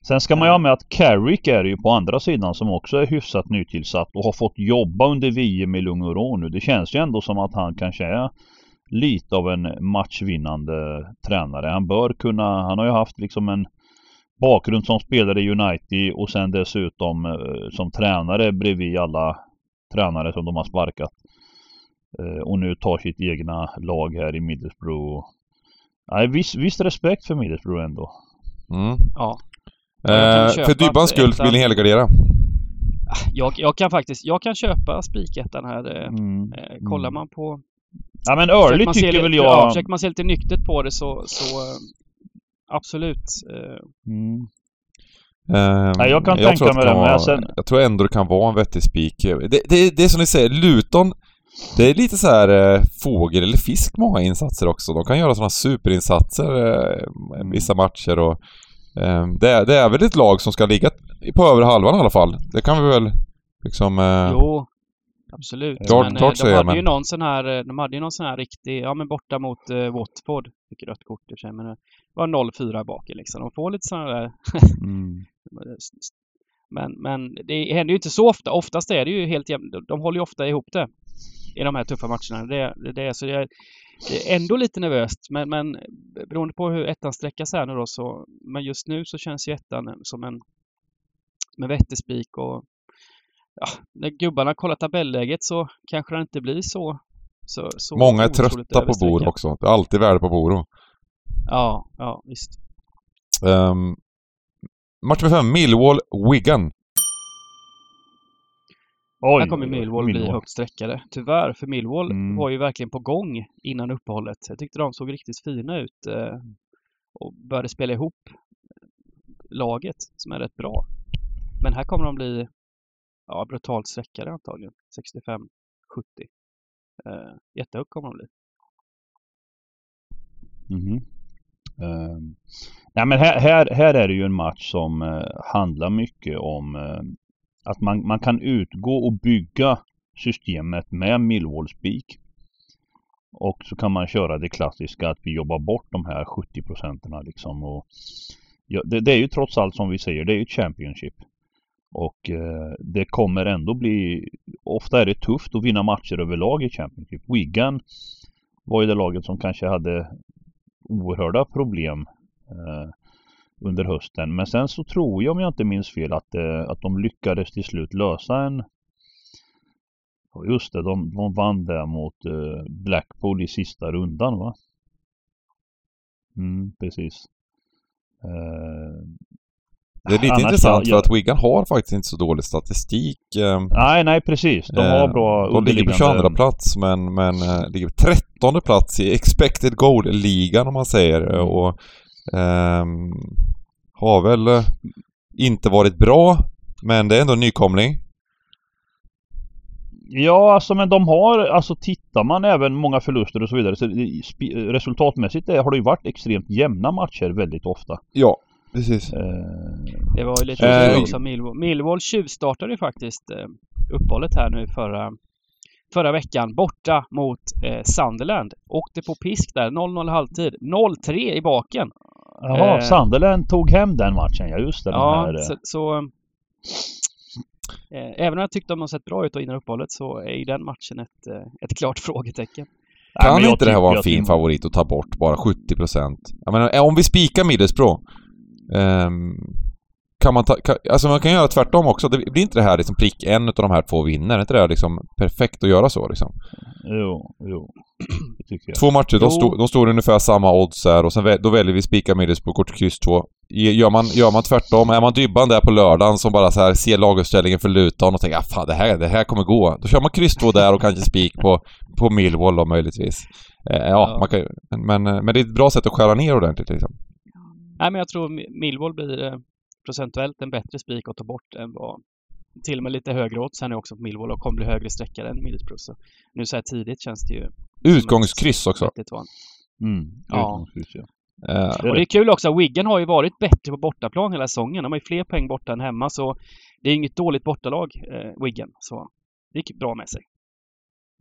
Sen ska man ju ha med att Carrick är ju på andra sidan som också är hyfsat nytillsatt och har fått jobba under VM i lugn och ro nu. Det känns ju ändå som att han kanske är lite av en matchvinnande tränare. Han bör kunna, han har ju haft liksom en bakgrund som spelare i United och sen dessutom eh, som tränare bredvid alla tränare som de har sparkat. Eh, och nu tar sitt egna lag här i Middlesbrough. Nej, viss, viss respekt för Middlesbrough ändå. Mm. Ja. Eh, för Dybbans att skull ettan- vill ni helgardera. Jag, jag kan faktiskt, jag kan köpa spikettan här. eh, Mm. Eh, kollar man på... Ja men Early tycker lite, väl Ja, jag... försöker man se lite nyktert på det så, så eh, absolut. Mm. Ehm, Nej, jag kan tror tänka mig det men sen- Jag tror ändå det kan vara en vettig spik. Det, det, det är som ni säger, Luton det är lite så här eh, fågel eller fisk många insatser också. De kan göra sådana superinsatser eh, vissa matcher och eh, det, är, det är väl ett lag som ska ligga på över halvan i alla fall. Det kan vi väl liksom... Eh, Jo. Absolut. Klart, men klart de hade men... ju någon sån här, de hade ju någon sån här riktig, ja men borta mot uh, Watford. Fick rött kort i sig, men det var 0-4 bak liksom. De får lite sådana där mm. Men, men det händer ju inte så ofta. Oftast är det ju helt jämnt. De håller ju ofta ihop det i de här tuffa matcherna. Det, det, det, så det, är, det är ändå lite nervöst. Men, men beroende på hur ettan sträckas här nu då så. Men just nu så känns ju ettan som en med vettig spik och ja, när gubbarna kollar tabelläget så kanske det inte blir så. så, så Många är trötta på Boro också. Det är alltid värde på Boro. Ja, ja visst. Um, Match nummer fem, Millwall-Wigan. Oj, Här kommer Millwall, Millwall bli högt sträckade. Tyvärr, för Millwall mm. var ju verkligen på gång innan uppehållet. Jag tyckte de såg riktigt fina ut eh, och började spela ihop laget som är rätt bra. Men här kommer de bli ja, brutalt sträckare antagligen. 65-70. Eh, jättehögt kommer de bli. Mm. Eh, nej men här, här, här är det ju en match som eh, handlar mycket om eh, att man, man kan utgå och bygga systemet med Millwall Speak. Och så kan man köra det klassiska att vi jobbar bort de här 70 procenten liksom. Och, ja, det, det, är ju trots allt som vi säger, det är ju Championship. Och eh, det kommer ändå bli, ofta är det tufft att vinna matcher överlag i Championship. Wigan var ju det laget som kanske hade oerhörda problem eh, under hösten. Men sen så tror jag om jag inte minns fel att, eh, att de lyckades till slut lösa en Just det, de, de vann där mot eh, Blackpool i sista rundan va? Mm, precis. Eh, Eh, det är lite intressant för att Wigan har faktiskt inte så dålig statistik. Eh, nej, nej precis. De har bra De ligger på 22 plats men, men äh, ligger på 13 plats i expected goal-ligan om man säger. Mm. Och äh, har väl inte varit bra, men det är ändå en nykomling. Ja, alltså men de har, alltså tittar man även många förluster och så vidare så resultatmässigt har det ju varit extremt jämna matcher väldigt ofta. Ja, Precis. Eh, det var ju lite äh, också Millwall. Millwall tjuvstartade ju faktiskt eh, uppehållet här nu förra, förra veckan borta mot eh, Sunderland. Åkte på pisk där, 0-0 halvtid. 0-3 i baken. Jaha, eh, Sunderland tog hem den matchen, ja just det. Ja, här, så, så eh, även om jag tyckte de har sett bra ut innan uppehållet så är ju den matchen ett, ett klart frågetecken. Kan Nej, inte det här vara en fin favorit att ta bort bara 70 procent? Jag menar, om vi spikar Middlesbrough Um, kan man ta, kan, alltså man kan göra tvärtom också. Det blir inte det här liksom prick en av de här två vinner. Är inte det liksom perfekt att göra så liksom? Jo, jo. Det tycker jag. Två matcher, de, stod, de står ungefär samma odds här och sen då väljer vi spika Middlesbrough kort kryss 2. Gör man, gör man tvärtom, är man Dybban där på lördagen som bara så här ser laguppställningen för Luton och tänker ah, fan det här, det här kommer gå. Då kör man kryss 2 där och kanske spik på, på Millwall då möjligtvis. Eh, ja, ja, man kan men, men, men det är ett bra sätt att skära ner ordentligt liksom. Nej, men jag tror Millwall blir eh, procentuellt en bättre spik att ta bort än vad till och med lite högre odds här nu också på Millwall och kommer bli högre sträckare än Middlesbrough. Så nu så här tidigt känns det ju... Utgångskryss också. Mm, ja. ja. Uh, och det är kul också, Wiggen har ju varit bättre på bortaplan hela säsongen. De har ju fler poäng borta än hemma så det är inget dåligt bortalag, eh, Wiggen. Så det gick bra med sig.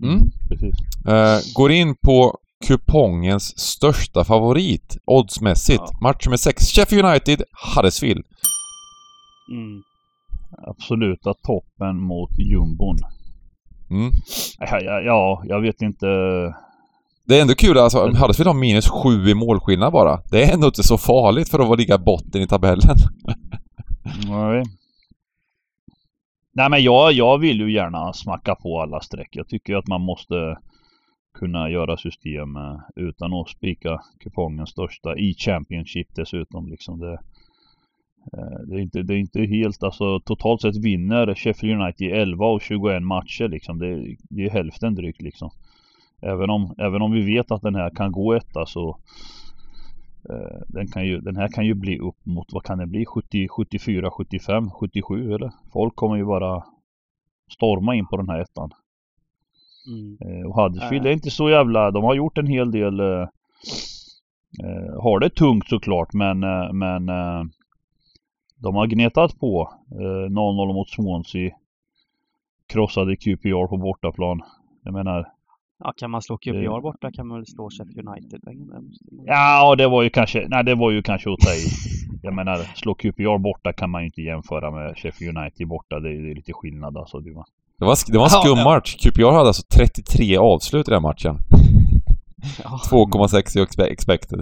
Mm. Precis. Uh, går in på kupongens största favorit oddsmässigt. Ja. Match med 6. Sheffield United, Huddersfield. Mm. Absoluta toppen mot jumbon. Mm. Ja, ja, ja, jag vet inte. Det är ändå kul alltså. Huddersfield har minus 7 i målskillnad bara. Det är ändå inte så farligt för att vara ligga botten i tabellen. Nej. Nej men jag, jag vill ju gärna smacka på alla streck. Jag tycker att man måste kunna göra system eh, utan att spika kupongen största i Championship dessutom. Liksom det, eh, det, är inte, det är inte helt, alltså totalt sett vinner Sheffield United 11 och 21 matcher liksom. Det, det är hälften drygt liksom. Även om, även om vi vet att den här kan gå etta så eh, den, kan ju, den här kan ju bli upp mot, vad kan det bli? 70, 74, 75, 77 eller? Folk kommer ju bara storma in på den här ettan. Mm. Eh, och Huddersfield är inte så jävla, de har gjort en hel del eh, eh Har det tungt såklart men, eh, men eh, De har gnetat på eh, 0-0 mot Swansea krossade QPR på bortaplan. Jag menar... Ja, kan man slå QPR borta kan man väl slå Sheffield United. Ja, det var ju kanske... Nej, det var ju kanske att ta i. Jag menar, slå QPR borta kan man ju inte jämföra med Sheffield United borta. Det är, det är lite skillnad alltså. Det var, det var, det var en skum ja, match. QPR hade alltså 33 avslut i den matchen. Ja. 2,6 i expected.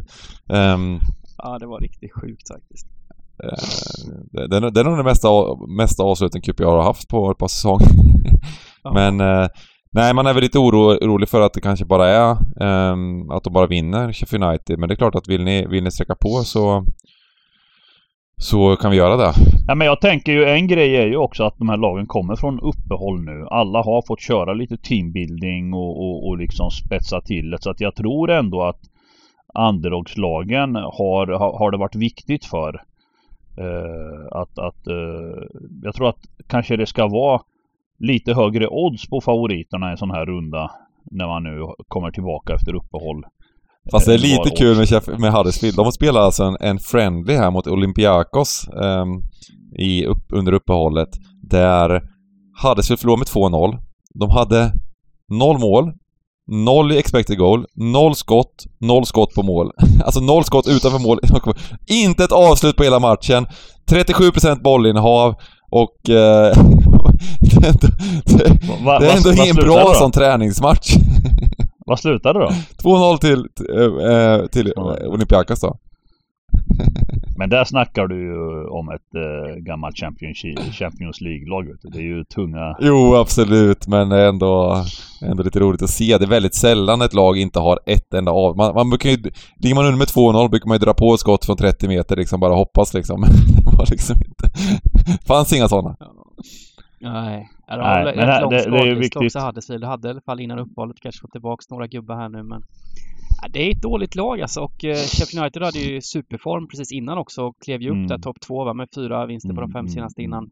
Um, ja, det var riktigt sjukt faktiskt. Uh, det, det är nog det mesta, mesta avsluten QPR har haft på ett par säsonger. Ja. Men uh, nej, man är väl lite oro, orolig för att det kanske bara är um, att de bara vinner Sheffield United. Men det är klart att vill ni, vill ni sträcka på så så kan vi göra det. Ja, men jag tänker ju en grej är ju också att de här lagen kommer från uppehåll nu. Alla har fått köra lite teambuilding och, och, och liksom spetsa till det. Så att jag tror ändå att underdogslagen har, har det varit viktigt för. Eh, att, att eh, jag tror att kanske det ska vara lite högre odds på favoriterna i en sån här runda. När man nu kommer tillbaka efter uppehåll. Fast det är lite kul med, med Huddersfield. De spelar alltså en, en friendly här mot Olympiakos um, i, upp, under uppehållet. Där Huddersfield förlorade med 2-0. De hade noll mål, noll i expected goal, noll skott, noll skott på mål. Alltså noll skott utanför mål. Inte ett avslut på hela matchen. 37% bollinnehav och... Eh, det är ändå, det, det är ändå ingen bra som träningsmatch. Vad slutade då? 2-0 till, äh, till mm. Olympiakos då. Men där snackar du ju om ett äh, gammalt Champions League-lag. Det är ju tunga... Jo, absolut. Men ändå, ändå lite roligt att se. Det är väldigt sällan ett lag inte har ett enda av... Man, man brukar ju... Ligger man under med 2-0 brukar man ju dra på ett skott från 30 meter liksom. Bara hoppas liksom. det var liksom inte... fanns inga sådana. Nej. Ja, de Nej, men här, det, det, är ju viktigt. Också Huddersfield hade i alla fall innan uppehållet kanske fått tillbaka några gubbar här nu men Det är ett dåligt lag alltså och uh, Sheffield United hade ju superform precis innan också och klev ju upp mm. där topp två va, med fyra vinster på de fem mm, senaste mm, innan.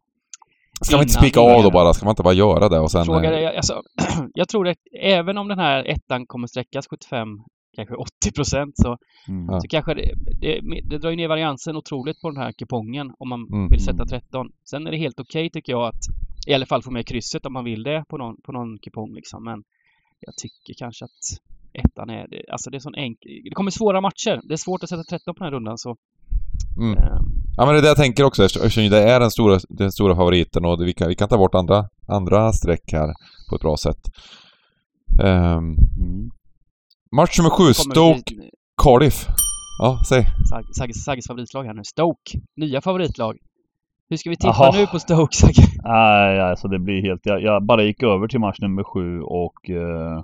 Ska man inte spika av då bara? Ska man inte bara göra det och sen... Frågar, jag, alltså, jag tror att även om den här ettan kommer sträckas 75 kanske 80 procent så, mm. så kanske det, det, det, drar ju ner variansen otroligt på den här kupongen om man mm. vill sätta 13. Sen är det helt okej okay, tycker jag att i alla fall få med krysset om man vill det på någon, på någon kupong liksom. Men jag tycker kanske att ettan är, alltså det är sån enkel, det kommer svåra matcher. Det är svårt att sätta 13 på den här rundan så. Mm. Um, ja men det är det jag tänker också eftersom det är den stora, den stora favoriten och vi kan, vi kan ta bort andra, andra streck här på ett bra sätt. Um, match nummer sju, Stoke Cardiff. Ja, säg. Sagges favoritlag här nu. Stoke, nya favoritlag. Hur ska vi tippa Aha. nu på Stoke? Nej, alltså det blir helt... Jag, jag, bara gick över till match nummer sju och... Eh,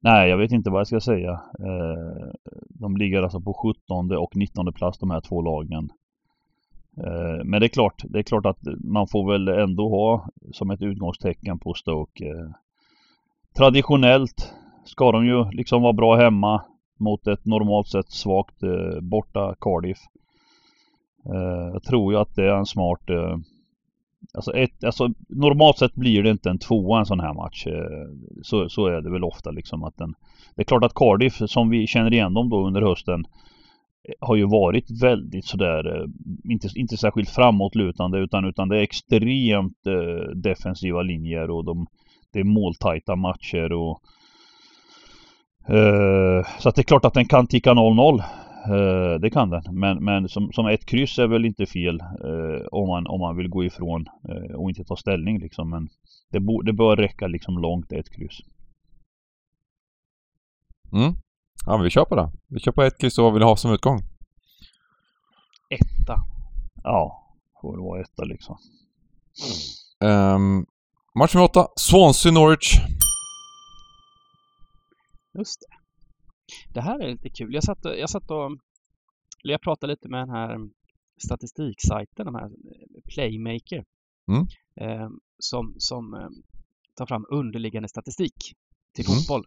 nej, jag vet inte vad jag ska säga. Eh, de ligger alltså på 17 och 19 plats de här två lagen. Eh, men det är klart, det är klart att man får väl ändå ha som ett utgångstecken på Stoke. Eh, traditionellt ska de ju liksom vara bra hemma mot ett normalt sett svagt eh, borta Cardiff. Eh, jag tror ju att det är en smart eh, Alltså, ett, alltså normalt sett blir det inte en tvåa en sån här match. Eh, så, så är det väl ofta liksom att den Det är klart att Cardiff som vi känner igen dem då under hösten eh, har ju varit väldigt sådär, eh, inte, inte särskilt framåtlutande utan, utan det är extremt eh, defensiva linjer och de, det är måltajta matcher och eh, Så att det är klart att den kan ticka 0-0 Eh, det kan den. Men, men som, som ett kryss är väl inte fel eh, om, man, om man vill gå ifrån eh, och inte ta ställning liksom. Men det, bo, det bör räcka liksom långt ett kryss. Mm. Ja men vi kör på det. Vi kör på ett kryss och vad vill ha som utgång? Etta. Ja, får det vara etta liksom. Um, match nummer åtta. Swansea Norwich. Just det. Det här är lite kul. Jag satt, jag satt och eller jag pratade lite med den här statistiksajten, den här Playmaker, mm. eh, som, som eh, tar fram underliggande statistik till mm. fotboll.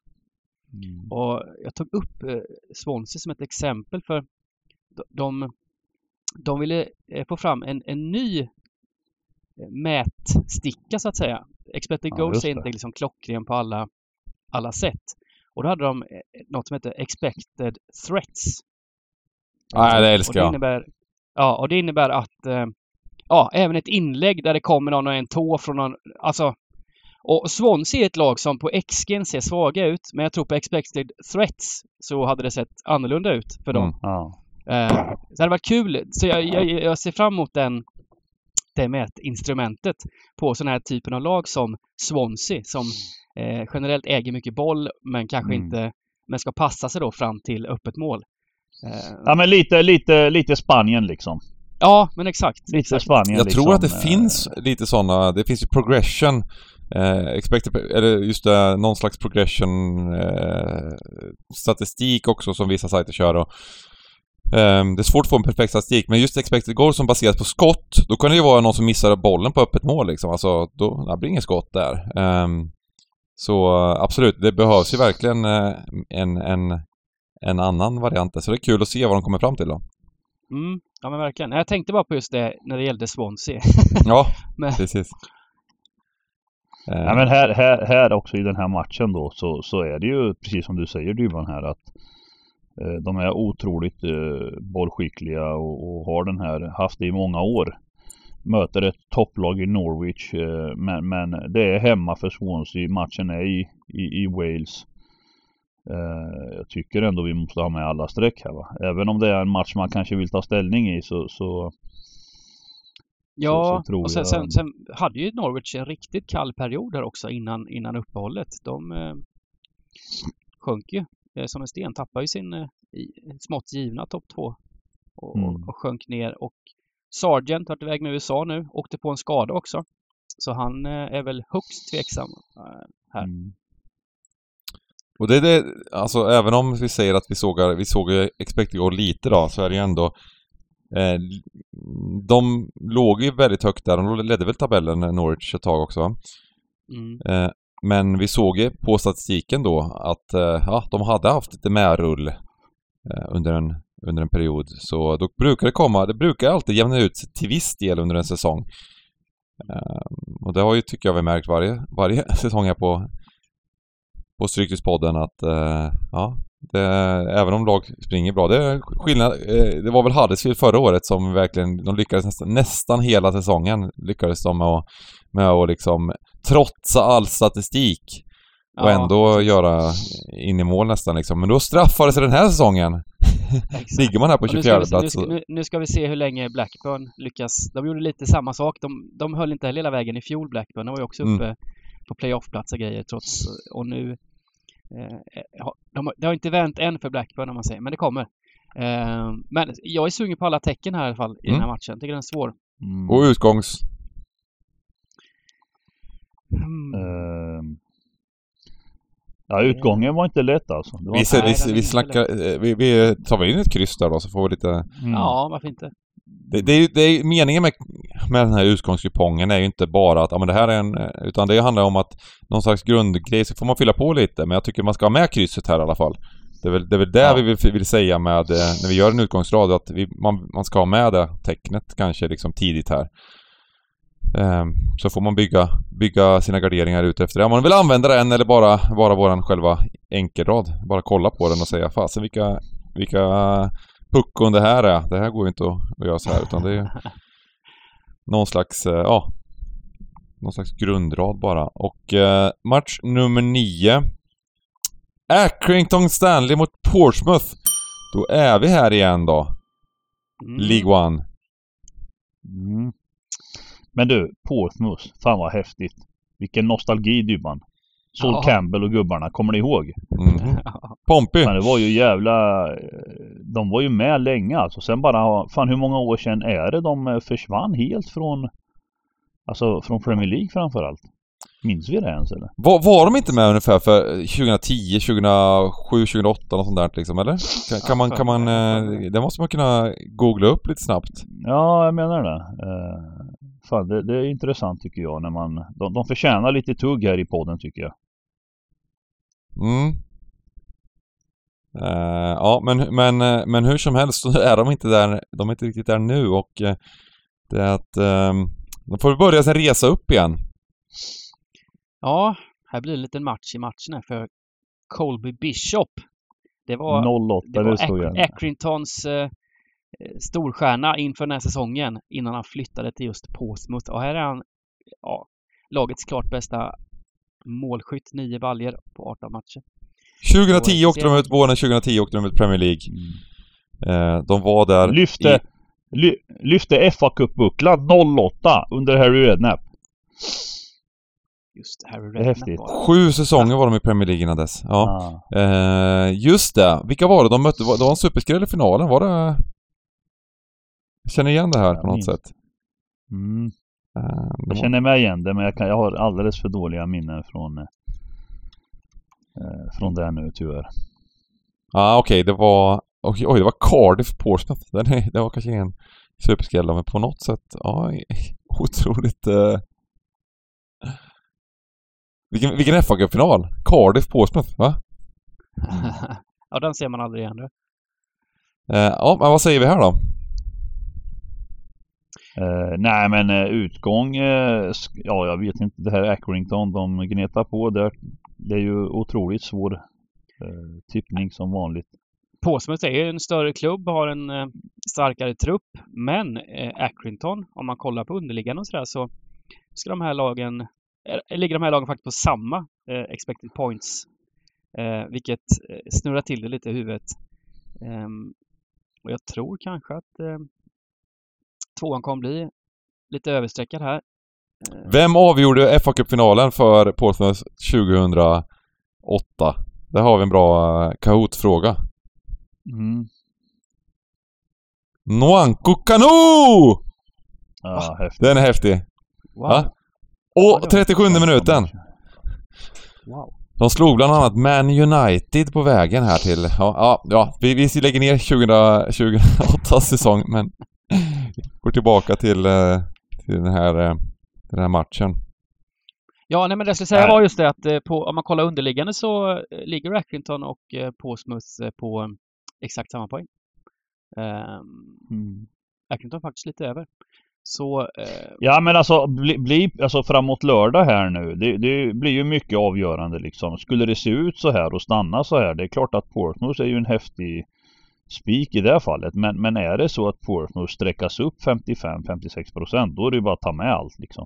Mm. Och jag tog upp eh, Swansea som ett exempel för de, de ville eh, få fram en, en ny eh, mätsticka så att säga. Expected ja, goals är inte liksom klockren på alla, alla sätt. Och då hade de eh, något som heter expected threats. Ja, det älskar jag. Innebär, ja, och det innebär att eh, ja, även ett inlägg där det kommer någon och en tå från någon, alltså Och Swansea är ett lag som på XG ser svaga ut, men jag tror på expected threats så hade det sett annorlunda ut för dem. Mm, ja. eh, så det hade varit kul. Så jag, jag, jag ser fram emot den, det mätinstrumentet på sådana här typen av lag som Swansea som eh, generellt äger mycket boll men kanske mm. inte men ska passa sig då fram till öppet mål. Eh, ja men lite, lite, lite Spanien liksom. Ja men exakt. Lite exakt. Spanien Jag liksom. tror att det eh, finns lite sådana, det finns ju progression eh, expected, eller just det, någon slags progression eh, statistik också som vissa sajter kör och Um, det är svårt att få en perfekt statistik, men just expected goal som baseras på skott, då kan det ju vara någon som missar bollen på öppet mål liksom. Alltså, då det blir inget skott där. Så absolut, det behövs ju verkligen uh, en, en, en annan variant. Så det är kul att se vad de kommer fram till då. Mm, ja men verkligen. Jag tänkte bara på just det när det gällde Swansea. ja, men... precis. Ja, men här, här, här också i den här matchen då så, så är det ju precis som du säger Dybban här att Eh, de är otroligt eh, bollskickliga och, och, har den här, haft det i många år. Möter ett topplag i Norwich eh, men, men det är hemma för Swansea. Matchen är i, i, i Wales. Jag tycker ändå vi måste ha med alla streck här va. Även om det är en match man kanske vill ta ställning i så, så Ja, så, så och sen, jag... sen, sen, hade ju Norwich en riktigt kall period där också innan, innan uppehållet. De eh, sjönk ju Eh, som en sten tappade ju sin eh, smått givna topp två och, mm. och sjönk ner och Sargent har varit iväg med USA nu, åkte på en skada också. Så han eh, är väl högst tveksam här. Mm. Och det är det, alltså även om vi säger att vi såg, vi såg expected goal lite då, så är det ju ändå eh, De låg ju väldigt högt där, de ledde väl tabellen Norwich ett tag också mm. eh, men vi såg ju på statistiken då att eh, ja, de hade haft lite medrull eh, under en, under en period. Så då brukar det komma, det brukar alltid jämna ut sig till viss del under en säsong. Ehm, och det har ju, tycker jag, vi märkt varje, varje säsong här på, på Stryktipspodden att eh, ja, det, även om lag springer bra. Det är skillnad. Det var väl Huddersfield förra året som verkligen, de lyckades nästan, nästan hela säsongen lyckades de med att, med att liksom trotsa all statistik och ja. ändå göra in i mål nästan liksom. Men då straffades det den här säsongen. Ligger man här på 24 plats. Nu, ska, nu, nu ska vi se hur länge Blackburn lyckas. De gjorde lite samma sak. De, de höll inte hela vägen i fjol Blackburn. De var ju också mm. uppe mm. på playoff-plats och grejer trots... Och nu... Eh, de, det har inte vänt än för Blackburn om man säger, men det kommer. Eh, men jag är sugen på alla tecken här i alla fall i mm. den här matchen. Jag tycker den är svår. Mm. Och utgångs... Mm. Ja, utgången var inte lätt alltså. Var vi, ser, vi, vi, snackar, eh, vi, vi tar väl in ett kryss där då så får vi lite... Mm. Ja, varför inte? Det, det, är, det är meningen med, med den här utgångskupongen är ju inte bara att ja, men det här är en... Utan det handlar om att någon slags grundgrej så får man fylla på lite. Men jag tycker man ska ha med krysset här i alla fall. Det är väl det, är väl det ja. vi vill, vill, säga med eh, när vi gör en utgångsrad att vi, man, man ska ha med det tecknet kanske liksom tidigt här. Ehm, så får man bygga, bygga sina garderingar ut efter det. Om man vill använda den eller bara, bara våran själva enkelrad. Bara kolla på den och säga fasen vilka, vilka puckon det här är. Det här går ju inte att, att göra så här utan det är någon slags, eh, ja, någon slags grundrad bara. Och eh, match nummer nio. Accrington Stanley mot Portsmouth. Då är vi här igen då. Mm. League One. Mm. Men du, Portsmouth. Fan vad häftigt. Vilken nostalgi Dybban. Sol ja. Campbell och gubbarna, kommer ni ihåg? Mm. Pompey! Men det var ju jävla... De var ju med länge alltså. Sen bara, fan hur många år sedan är det de försvann helt från... Alltså från Premier League framförallt? Minns vi det ens eller? Var, var de inte med ungefär för 2010, 2007, 2008 och sånt där liksom eller? Kan, kan man, kan man... Eh, det måste man kunna googla upp lite snabbt. Ja, jag menar det. Uh, fan, det, det, är intressant tycker jag när man... De, de förtjänar lite tugg här i podden tycker jag. Mm. Uh, ja, men, men, uh, men hur som helst så är de inte där, de är inte riktigt där nu och uh, det är att um, de får börja sin resa upp igen. Ja, här blir det en liten match i matchen här för Colby Bishop. Det var, 08, det var Ac Accringtons eh, storstjärna inför den här säsongen innan han flyttade till just Portsmouth. Och här är han ja, lagets klart bästa målskytt, nio baljer på 18 matcher. 2010 åkte de ut, våren 2010 åkte de ut Premier League. Mm. de var där Lyfte, i... ly, lyfte fa Cup-bucklan 08 under Harry Redknapp. Just Harry Redknapp häftigt. Sju säsonger var de i Premier League innan dess. Ja. Ah. Eh, just det. Vilka var det de mötte? Det var en superskräll i finalen, var det? Jag känner igen det här på något sätt. Mm. Uh, jag känner mig igen det men jag, kan, jag har alldeles för dåliga minnen från uh, Från det nu tyvärr. Ja ah, okej, okay, det var Oj, oj, det var Cardiff Portsmouth. Det, det var kanske ingen superskräll men på något sätt, ja, otroligt uh... Vilken, vilken fa final Cardiff Portsmouth, va? ja, den ser man aldrig igen du. ja, men vad säger vi här då? Uh, nej men uh, utgång, uh, ja jag vet inte. Det här Accrington de gnetar på. där. det är ju otroligt svår tippning som vanligt. Portsmouth är ju en större klubb, har en starkare trupp. Men Accrington, om man kollar på underliggande och sådär så ska de här lagen, ligger de här lagen faktiskt på samma expected points. vilket snurrar till det lite i huvudet. Um, och jag tror kanske att tvåan kommer bli lite överstreckad här. Vem avgjorde fa Cup-finalen för Portsmouth 2008? Där har vi en bra eh, Kahoot-fråga. Mm. Noanko Kanu! Häftigt. Den är häftig. Wow. Ja? Och 37 minuten. Wow. De slog bland annat Man United på vägen här till... Ja, ja, ja vi, vi lägger ner 2008 säsong men går tillbaka till, eh, till den, här, eh, den här matchen. Ja, nej men det jag skulle säga var just det att eh, på, om man kollar underliggande så ligger Accrington och Portsmouth på exakt samma poäng. Um, mm. Accrington faktiskt lite över. Så, eh... Ja men alltså, bli, bli, alltså framåt lördag här nu. Det, det, blir ju mycket avgörande liksom. Skulle det se ut så här och stanna så här. Det är klart att Portsmouth är ju en häftig spik i det fallet. Men, men är det så att Portsmouth sträckas upp 55-56% då är det ju bara att ta med allt liksom.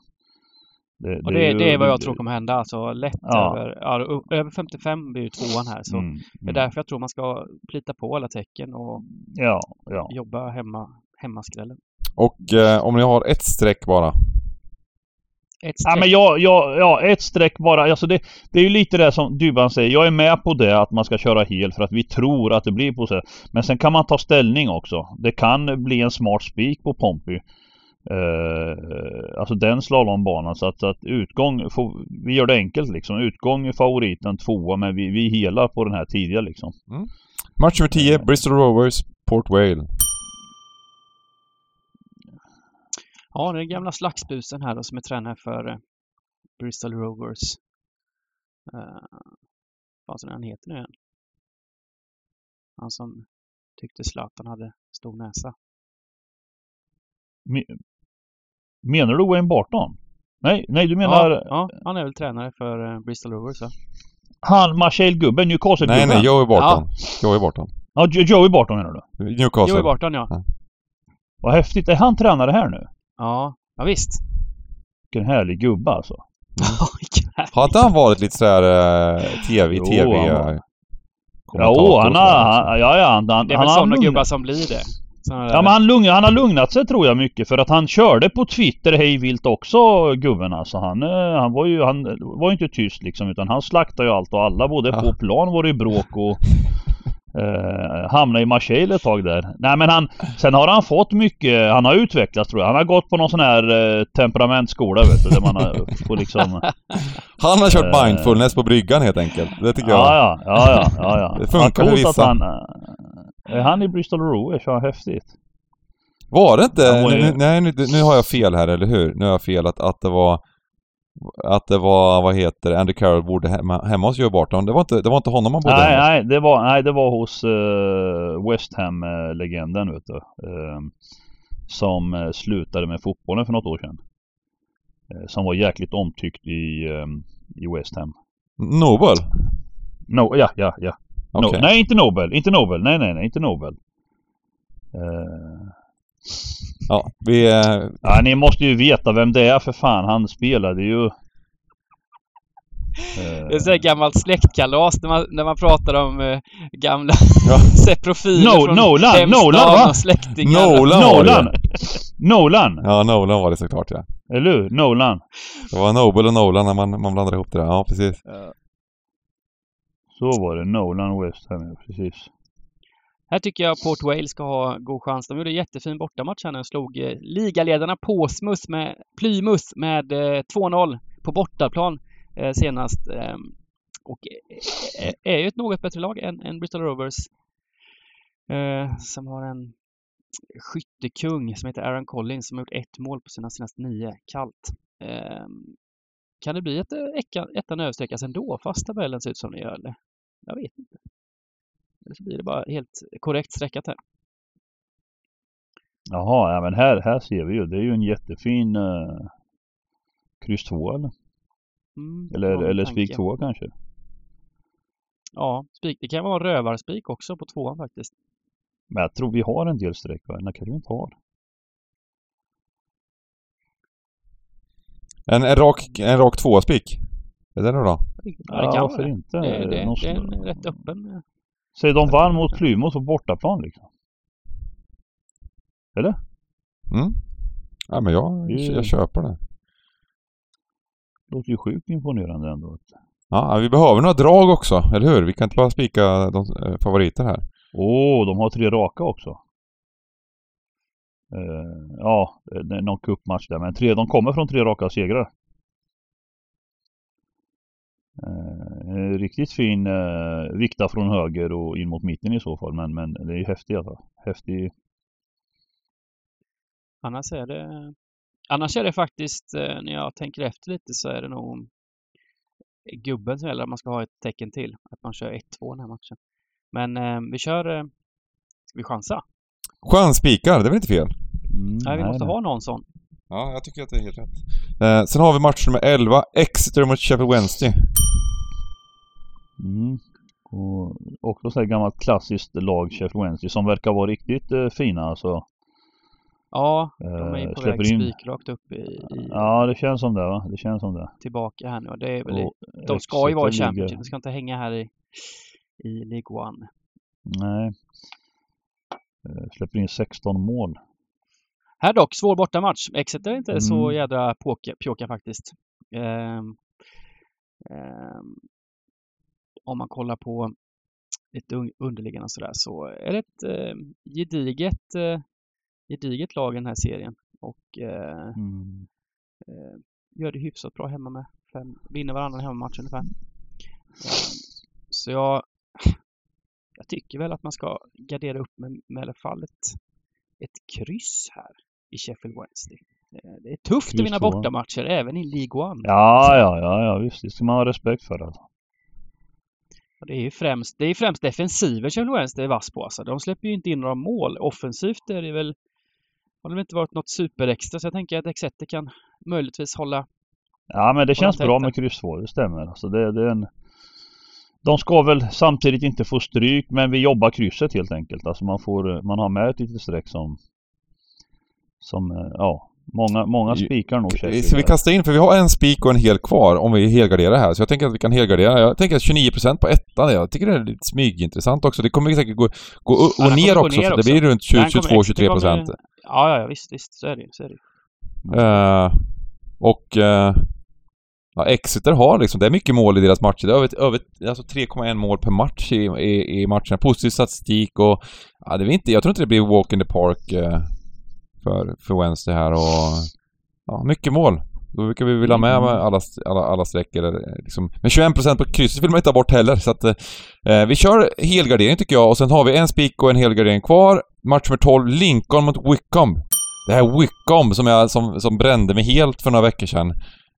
Det, och det, det, är, det är vad jag tror kommer hända. Alltså lätt ja. över, ja, över 55 blir ju tvåan här. Så mm, det är mm. därför jag tror man ska plita på alla tecken och ja, ja. jobba hemma, hemmaskrällen. Och eh, om ni har ett streck bara? Ett streck. Ja, men jag, jag, ja, ett streck bara. Alltså det, det är ju lite det som Dybban säger. Jag är med på det att man ska köra hel för att vi tror att det blir på så. Men sen kan man ta ställning också. Det kan bli en smart spik på Pompey. Uh, alltså den slalombanan så att, så att utgång, får, vi gör det enkelt liksom. Utgång är favoriten, tvåa men vi, vi helar på den här tidiga liksom. Mm. Match nummer 10, uh, Bristol Rovers, Port Vale. Ja, det är gamla slagsbusen här då som är tränare för eh, Bristol Rovers. Uh, vad han heter nu igen? Han som tyckte Zlatan hade stor näsa. menar du Wayne Barton? Nej, nej du menar... Ja, ja han är väl tränare för uh, Bristol Rovers va? Han Marshall-gubben, Newcastle-gubben? Nej, nej, Joey Barton. Ja. Joey Barton. Ja, Joey Barton menar du? Newcastle. Joey Barton ja. ja. Vad häftigt. Är han tränare här nu? Ja, ja visst. Vilken härlig gubbe alltså. Mm. har inte han varit lite sådär uh, TV, jo, TV... Han Jo, han har... Han, ja, ja, han, det är väl sådana gubbar som blir det. ja men han, lugn, han har lugnat sig tror jag mycket för att han körde på Twitter hej vilt också gubben alltså. Han, eh, han var ju han var inte tyst liksom utan han slaktade ju allt och alla. Både ja. på plan var det bråk och Eh, hamnade i Marseille ett tag där. Nej men han, sen har han fått mycket, han har utvecklats tror jag. Han har gått på någon sån här eh, temperamentskola vet du, där man har får liksom... han har kört eh, mindfulness på bryggan helt enkelt. Det tycker jag. Ja, ja, ja, ja, ja. Det funkar för vissa. Han, är han i Bristol Rovers? Ja, häftigt. Var det inte? Nu, nej, nu, nu har jag fel här, eller hur? Nu har jag fel att, att det var att det var, vad heter Andy Carroll bodde hemma, hemma hos Joe Barton. Det var inte, det var inte honom han bodde nej, hemma Nej, det var, nej, det var hos uh, West Ham-legenden vet du. Uh, som slutade med fotbollen för något år sedan. Uh, som var jäkligt omtyckt i, um, i West Ham. Nobel? No, ja, ja, ja. Okay. No, nej, inte Nobel. Inte Nobel. Nej, nej, nej, inte Nobel. Ja, vi... Eh... Ja, ni måste ju veta vem det är för fan. Han spelade ju... Det är så här gammalt släktkalas när man, när man pratar om uh, gamla ja. profiler no, från Nolan, Nolan va? släktingar. Nolan Nolan! Nolan! Ja, Nolan var det såklart ja. Eller hur? Nolan. Det var Nobel och Nolan när man, man blandade ihop det där. Ja, precis. Ja. Så var det. Nolan West Ham, precis. Här tycker jag Port Wales ska ha god chans. De gjorde en jättefin bortamatch här när de slog eh, ligaledarna Påsmus med Plymus med eh, 2-0 på bortaplan eh, senast. Ehm, och är ju ett något bättre lag än, än Bristol Rovers. Eh, som har en skyttekung som heter Aaron Collins som har gjort ett mål på sina senaste nio. Kallt. Ehm, kan det bli ett ettan överstreckas ändå fast tabellen ser ut som den gör? Eller? Jag vet inte. Eller så blir det bara helt korrekt streckat här. Jaha, ja men här, här ser vi ju. Det är ju en jättefin uh, kryss 2 eller? Mm, eller eller spik 2 kanske? Ja, spik. Det kan vara rövarspik också på tvåan faktiskt. Men jag tror vi har en del streck va? Eller kanske vi inte har. En, en rak, en rak tvåa-spik? Är det det då? Ja, det kan ja, varför inte? Det, det, det är en rätt öppen. Eh, Säg de vann mot Plymouth på bortaplan liksom. Eller? Mm. Ja men jag, jag köper det. Låter ju sjukt imponerande ändå. Ja, vi behöver några drag också, eller hur? Vi kan inte bara spika de eh, favoriter här. Åh, oh, de har tre raka också. Uh, ja, det är någon cupmatch där, men tre, de kommer från tre raka segrar. Uh, riktigt fin uh, vikta från höger och in mot mitten i så fall, men, men det är ju häftigt alltså. Häftig. Annars är det Annars är det faktiskt, uh, när jag tänker efter lite så är det nog gubben som gäller att man ska ha ett tecken till. Att man kör 1-2 den här matchen. Men vi kör, ska vi chansa? Chans spikar, det är väl inte fel? Mm, nej, vi måste nej. ha någon sån. Ja, jag tycker att det är helt rätt. Eh, sen har vi match nummer 11, Exeter mot Sheffield Wednesday. Mm. Och också så här gammalt klassiskt lag, Sheffield Wednesday, som verkar vara riktigt eh, fina alltså. Ja, de är ju på eh, väg spikrakt upp i, i, Ja, det känns som det va? Det känns som det. Tillbaka här nu. Det är väl i, de ska ju vara i Championship, de ska inte hänga här i, i League One. Nej. Eh, släpper in 16 mål. Här dock, svår bortamatch. Exeter är inte mm. så jädra påka, pjåka faktiskt. Um, um, om man kollar på lite underliggande och sådär så är det ett uh, gediget, uh, gediget lag i den här serien. Och uh, mm. uh, gör det hyfsat bra hemma med. Fem, vinner varannan hemmamatch ungefär. Uh, så jag, jag tycker väl att man ska gardera upp med, med i alla fall ett, ett kryss här i Sheffield Wednesday. Eh, det är tufft Just att vinna bortamatcher även i League One. Ja, ja, ja, ja visst. Det ska man ha respekt för. Alltså. Det är ju främst, det är främst defensiven Sheffield Wednesday är vass på. Alltså. De släpper ju inte in några mål. Offensivt är det väl har det inte varit något superextra så jag tänker att Exeter kan möjligtvis hålla Ja men det känns bra med kryss 2, det stämmer. Alltså det, det är en... De ska väl samtidigt inte få stryk men vi jobbar krysset helt enkelt. Alltså man får, man har med ett litet streck som som, eh, ja, många, många spikar nog Sheffield. Ska vi kasta in, för vi har en spik och en hel kvar om vi helgarderar här. Så jag tänker att vi kan helgardera. Jag tänker att 29% på ettan, jag tycker det är lite smygintressant också. Det kommer säkert gå, gå och ja, ner också, ner så det blir runt 22-23%. Ja, ja, visst, visst. Så är det så är det uh, Och... Uh, Ja, Exeter har liksom, det är mycket mål i deras matcher. Det är över, över alltså 3,1 mål per match i, i, i matcherna. Positiv statistik och... Ja, det är inte, jag tror inte det blir walk in the park uh, för, för Wednesday här och... Ja, mycket mål. Då brukar vi vilja ha med mm. alla, alla, alla sträckor. Liksom. Men 21% på krysset vill man inte ha bort heller. Så att, eh, vi kör helgardering tycker jag och sen har vi en spik och en helgardering kvar. Match nummer 12, Lincoln mot Wickham. Det här Wickham som, jag, som, som brände mig helt för några veckor sedan.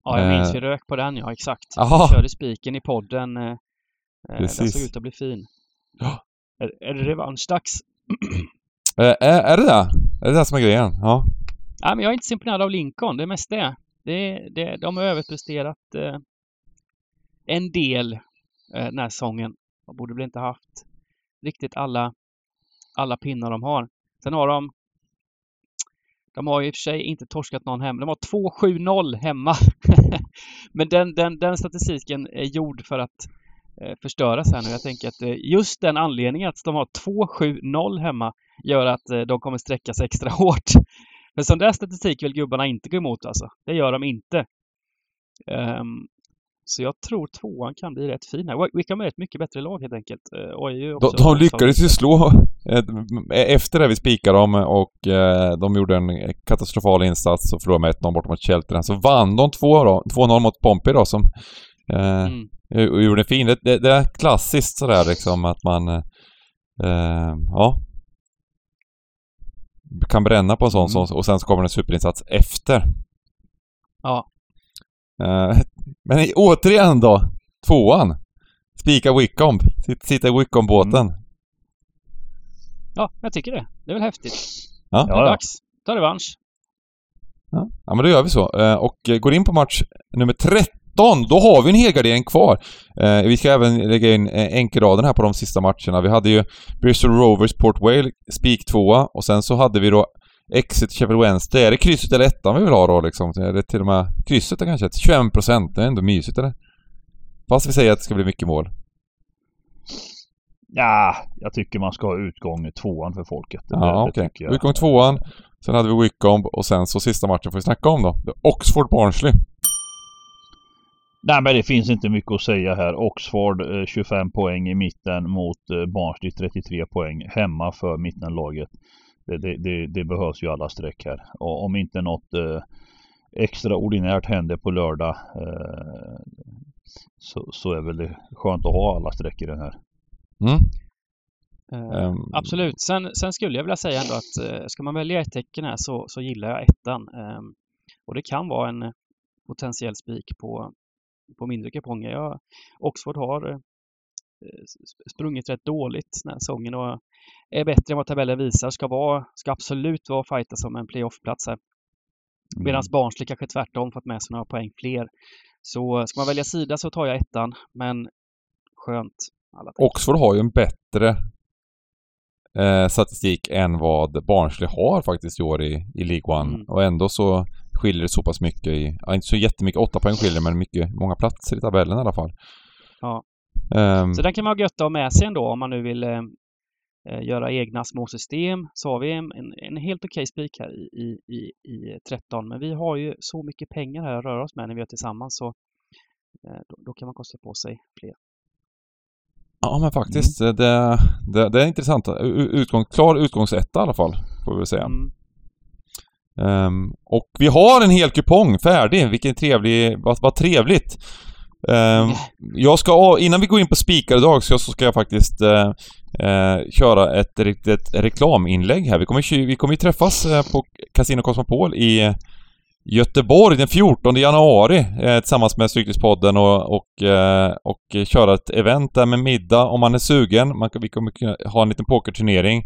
Ja, jag minns ju eh. rök på den, ja exakt. Aha. Jag körde spiken i podden. Eh, eh Den såg ut att bli fin. Ja. Är, är det revanschdags? Eh, är, är det det? Är det det som är grejen? Ja. ja men jag är inte så imponerad av Lincoln, det är mest det. det, det de har överpresterat eh, en del eh, den här säsongen. De borde väl inte haft riktigt alla, alla pinnar de har. Sen har de De har i och för sig inte torskat någon hemma. De har 2-7-0 hemma. Men den, den, den statistiken är gjord för att förstöras här nu. Jag tänker att eh, just den anledningen att de har 2-7-0 hemma gör att eh, de kommer sträcka sig extra hårt. Men sån där statistik vill gubbarna inte gå emot alltså. Det gör de inte. Um, så jag tror tvåan kan bli rätt fin här. Wickham är ett mycket bättre lag helt enkelt. Och är de, de lyckades ju slå efter det vi spikade dem och eh, de gjorde en katastrofal insats och förlorade med 1-0 bort mot Cheltenham. Så vann de 2-0 mot Pompey då som eh, mm. gjorde en fin. Det, det, det, är klassiskt sådär liksom att man eh, ja kan bränna på en sån mm. och sen så kommer en superinsats efter. Ja. Eh, men återigen då, tvåan. Spika Wickham. Sitta i Wickham-båten. Mm. Ja, jag tycker det. Det är väl häftigt. Ja. Det är dags. Ta revansch. Ja. ja, men då gör vi så. Eh, och går in på match nummer 13. Då har vi en helgardering kvar. Eh, vi ska även lägga in enkelraden här på de sista matcherna. Vi hade ju Bristol Rovers Port Vale, spik tvåa och sen så hade vi då Exit Sheffield Wednesday. Är det krysset eller ettan vi vill ha då liksom? Är det till och med krysset kanske? 21 procent. Det är ändå mysigt eller? Fast vi säger att det ska bli mycket mål. Ja, jag tycker man ska ha utgång tvåan för folket. Ja, okej. Okay. Utgång tvåan. Sen hade vi Wickham och sen så sista matchen får vi snacka om då. Oxford Barnsley. Nej men det finns inte mycket att säga här. Oxford 25 eh, poäng i mitten mot eh, Barnsley 33 poäng hemma för mittenlaget. Det, det, det, det behövs ju alla streck här. Och om inte något eh, extraordinärt händer på lördag eh, så, så är väl det skönt att ha alla streck i den här. Mm. Uh, um, absolut. Sen, sen, skulle jag vilja säga ändå att uh, ska man välja ett tecken här så, så gillar jag ettan. Um, och det kan vara en potentiell spik på, på mindre kuponger. Jag, Oxford har uh, sprungit rätt dåligt den här säsongen och är bättre än vad tabellen visar. Ska, vara, ska absolut vara fighta som en playoff-plats här. Medan mm. Barnsley kanske tvärtom fått med sig några poäng fler. Så ska man välja sida så tar jag ettan, men skönt Oxford har ju en bättre eh, statistik än vad Barnsley har faktiskt i år i, i League One. Mm. Och ändå så skiljer det så pass mycket i, ja, inte så jättemycket, åtta poäng skiljer men mycket, många platser i tabellen i alla fall. Ja. Um, så den kan man ha gött ha med sig ändå om man nu vill eh, eh göra egna små system. Så har vi en, en, en helt okej okay spik här i, i, i, 13. Men vi har ju så mycket pengar här att röra oss med när vi är tillsammans så eh, då, då, kan man kosta på sig fler. Ja men faktiskt, mm. det, det, det, är intressant. Utgång, klar utgångsetta i alla fall, får vi säga. Mm. Um, och vi har en hel kupong färdig, vilken trevlig, vad, vad trevligt. Um, jag ska, innan vi går in på spikar idag så ska jag faktiskt uh, uh, köra ett riktigt reklaminlägg här. Vi kommer, vi kommer ju träffas uh, på Casino Cosmopol i Göteborg den 14 januari eh, tillsammans med Stryktipspodden och, och, eh, och köra ett event där med middag om man är sugen. Man, vi kommer ha en liten pokerturnering.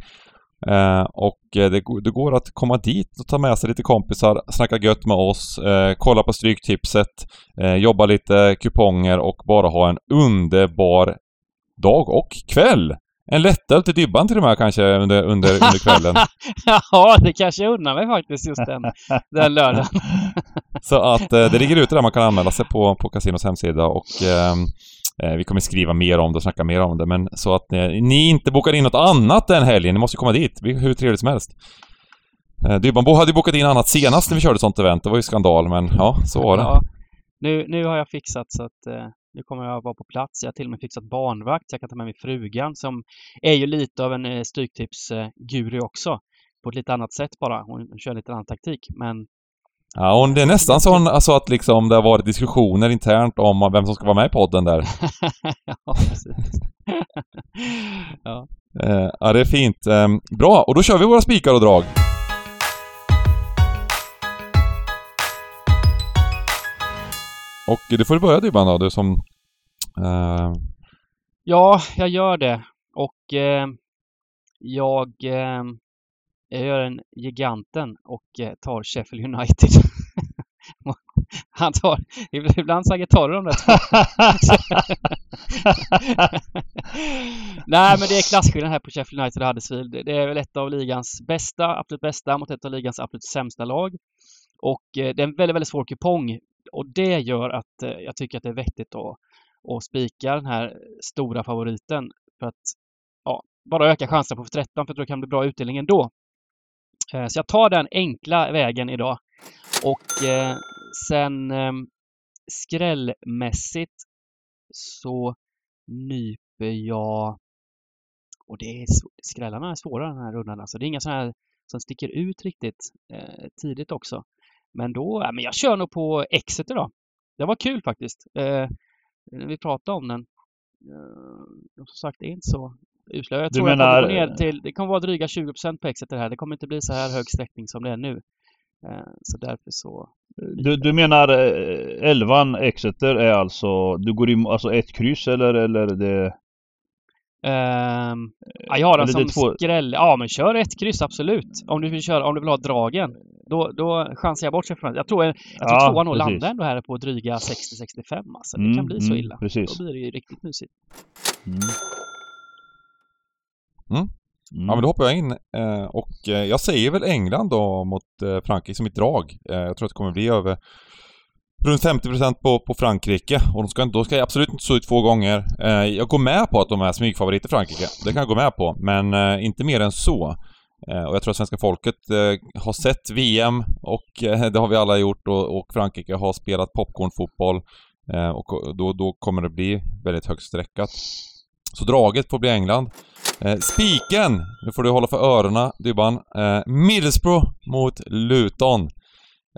Eh, och det, det, går att komma dit och ta med sig lite kompisar, snacka gött med oss, eh, kolla på Stryktipset, eh, jobba lite kuponger och bara ha en underbar dag och kväll! En lättöl till Dybban till och med kanske under, under, under kvällen. ja, det kanske jag unnar mig faktiskt just den, den lördagen. så att eh, det ligger ute där man kan anmäla sig på, på Casinos hemsida och eh, Eh, vi kommer skriva mer om det och snacka mer om det. Men så att ni, ni inte bokar in något annat den helgen. Ni måste komma dit. Det blir hur trevligt som helst. Eh, Dybbanbo hade ju bokat in annat senast när vi körde ett sånt event. Det var ju skandal, men ja, så var det. Ja, nu, nu har jag fixat så att eh, nu kommer jag vara på plats. Jag har till och med fixat barnvakt. Jag kan ta med mig frugan som är ju lite av en eh, Stryktipsguru också. På ett lite annat sätt bara. Hon kör lite annan taktik. Men Ja, och det är nästan så alltså att liksom det har varit diskussioner internt om vem som ska vara med i podden där. ja, precis. ja. Eh, ja, det är fint. Eh, bra, och då kör vi våra spikar och drag. Och det får du börja Dybban då, du som... Uh... Ja, jag gör det. Och eh, jag, eh, jag gör en giganten och eh, tar Sheffield United. Han tar, ibland så tar du de där Nej, men det är klasskillnad här på Sheffield United och Huddersfield. Det är väl ett av ligans bästa, absolut bästa, mot ett av ligans absolut sämsta lag. Och eh, det är en väldigt, väldigt svår kupong. Och det gör att eh, jag tycker att det är vettigt att, att spika den här stora favoriten. För att ja, bara öka chanserna på 13 för att det kan bli bra utdelning ändå. Eh, så jag tar den enkla vägen idag. Och eh, sen ehm, skrällmässigt så nyper jag och det är skrällarna är svåra den här rundan alltså. Det är inga sådana här som sticker ut riktigt eh, tidigt också. Men då, ja, men jag kör nog på Exeter då. Det var kul faktiskt. Eh, vi pratade om den. Eh, som sagt, det är inte så usla. Jag tror du menar... att det, ner till, det kommer vara dryga 20 på Exeter här. Det kommer inte bli så här hög sträckning som det är nu. Eh, så därför så... Du, du menar 11 eh, Exeter är alltså, du går in, alltså ett kryss eller, eller det... Um, ja, jag har den som två... skräll. Ja, men kör ett kryss absolut. Om du vill köra, om du vill ha dragen. Då, då chansar jag bort sig från Jag tror, jag tror ja, tvåan nog landar ändå här på dryga 60-65 alltså. Det mm, kan bli så mm, illa. Precis. Då blir det ju riktigt mysigt. Mm. Mm. Mm. Ja men då hoppar jag in eh, och eh, jag säger väl England då mot eh, Frankrike som mitt drag. jag tror att det kommer bli över runt 50% på, på Frankrike och de ska, då ska jag absolut inte stå ut två gånger. jag går med på att de är smygfavoriter Frankrike. Det kan jag gå med på, men inte mer än så. och jag tror att svenska folket har sett VM och det har vi alla gjort och, och Frankrike har spelat popcornfotboll. och då, då kommer det bli väldigt högt streckat. Så draget får bli England. Eh, spiken! Nu får du hålla för öronen, Dybban. Eh, Middlesbrough mot Luton.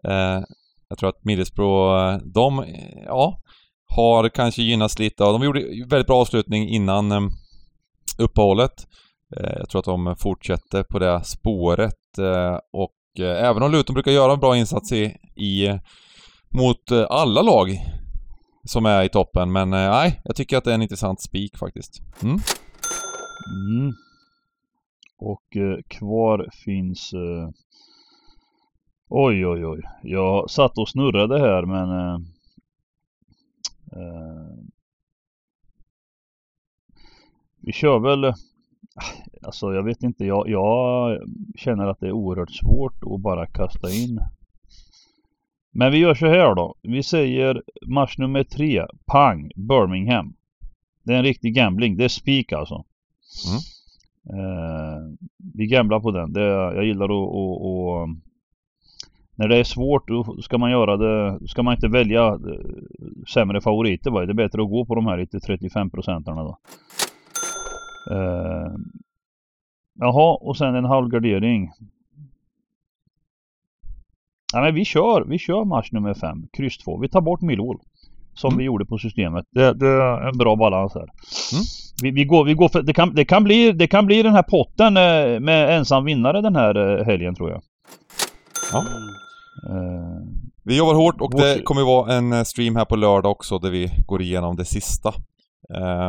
Eh, jag tror att Middlesbrough, eh, de, eh, ja, har kanske gynnats lite av... De gjorde väldigt bra avslutning innan eh, uppehållet. Eh, jag tror att de fortsätter på det spåret eh, och eh, även om Luton brukar göra en bra insats i, i mot eh, alla lag som är i toppen, men nej, jag tycker att det är en intressant spik faktiskt. Mm. Mm. Och eh, kvar finns... Eh... Oj, oj, oj. Jag satt och snurrade här men... Eh... Eh... Vi kör väl... Eh, alltså jag vet inte. Jag, jag känner att det är oerhört svårt att bara kasta in. Men vi gör så här då. Vi säger match nummer tre. Pang! Birmingham. Det är en riktig gambling. Det är spik alltså. Mm. Eh, vi gamblar på den. Det, jag gillar att, att, att eh, när det är svårt då ska man göra det, ska man inte välja eh, sämre favoriter va? Det är bättre att gå på de här lite 35 procentarna då. Eh, jaha, och sen en halv gardering. Ja, men vi kör, vi kör match nummer 5, kryss 2. Vi tar bort Millwall. Som mm. vi gjorde på systemet. Det, det, är en bra balans här. Mm. Vi, vi, går, vi går för, det kan, det, kan bli, det kan bli den här potten eh, med ensam vinnare den här eh, helgen tror jag. Ja. Uh, vi jobbar hårt och det kommer vara en stream här på lördag också där vi går igenom det sista.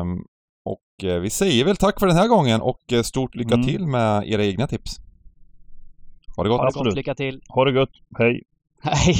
Um, och vi säger väl tack för den här gången och stort lycka mm. till med era egna tips. Ha det gott! Ha det gott, lycka till! Ha det gott, hej! Hej!